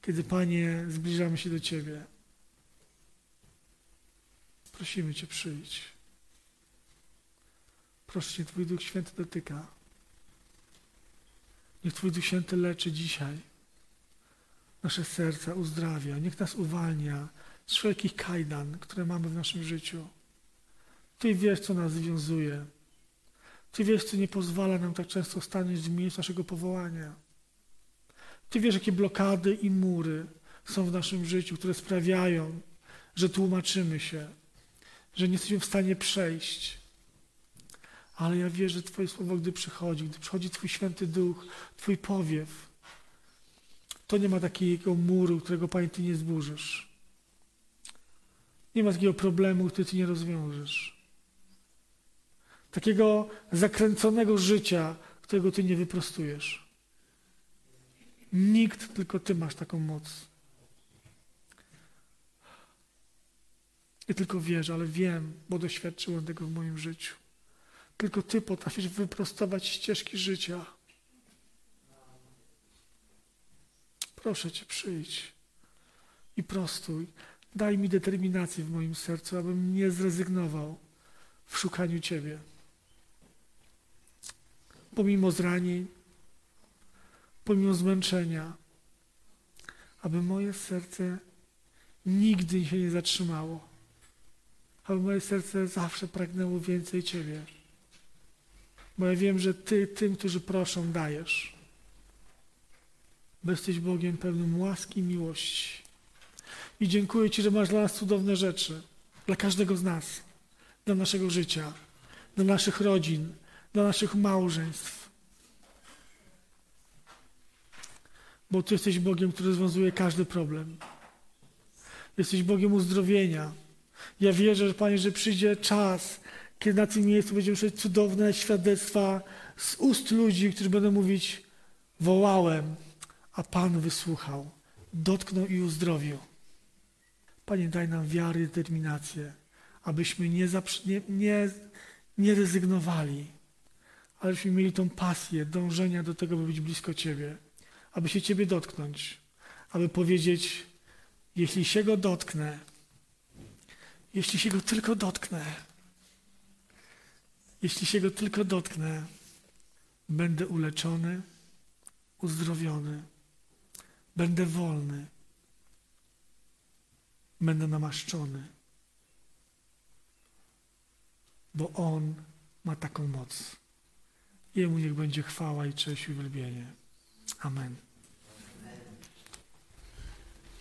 S1: kiedy, Panie, zbliżamy się do Ciebie. Prosimy Cię, przyjdź. Proszę Cię, Twój Duch Święty dotyka. Niech Twój Duch Święty leczy dzisiaj nasze serca, uzdrawia. Niech nas uwalnia z wszelkich kajdan, które mamy w naszym życiu. Ty wiesz, co nas związuje. Ty wiesz, co nie pozwala nam tak często stanąć w miejscu naszego powołania. Ty wiesz, jakie blokady i mury są w naszym życiu, które sprawiają, że tłumaczymy się, że nie jesteśmy w stanie przejść, ale ja wierzę, że Twoje słowo, gdy przychodzi, gdy przychodzi Twój święty duch, Twój powiew, to nie ma takiego muru, którego Panie Ty nie zburzysz. Nie ma takiego problemu, który Ty nie rozwiążesz. Takiego zakręconego życia, którego Ty nie wyprostujesz. Nikt, tylko Ty masz taką moc. I tylko wierzę, ale wiem, bo doświadczyłem tego w moim życiu. Tylko Ty potrafisz wyprostować ścieżki życia. Proszę Cię, przyjdź i prostuj. Daj mi determinację w moim sercu, abym nie zrezygnował w szukaniu Ciebie. Pomimo zranień, pomimo zmęczenia, aby moje serce nigdy się nie zatrzymało, aby moje serce zawsze pragnęło więcej Ciebie bo ja wiem, że Ty tym, którzy proszą, dajesz. Bo jesteś Bogiem pełnym łaski i miłości. I dziękuję Ci, że masz dla nas cudowne rzeczy. Dla każdego z nas. Dla naszego życia. Dla naszych rodzin. Dla naszych małżeństw. Bo Ty jesteś Bogiem, który rozwiązuje każdy problem. Jesteś Bogiem uzdrowienia. Ja wierzę, że Panie, że przyjdzie czas, kiedy na tym miejscu będziemy słyszeć cudowne świadectwa z ust ludzi, którzy będą mówić: Wołałem, a Pan wysłuchał, dotknął i uzdrowił. Panie, daj nam wiarę i determinację, abyśmy nie, nie, nie, nie rezygnowali, ale byśmy mieli tą pasję, dążenia do tego, by być blisko Ciebie, aby się Ciebie dotknąć, aby powiedzieć: Jeśli się go dotknę, jeśli się go tylko dotknę, jeśli się go tylko dotknę, będę uleczony, uzdrowiony, będę wolny. będę namaszczony, bo On ma taką moc. Jemu niech będzie chwała i cześć i uwielbienie. Amen.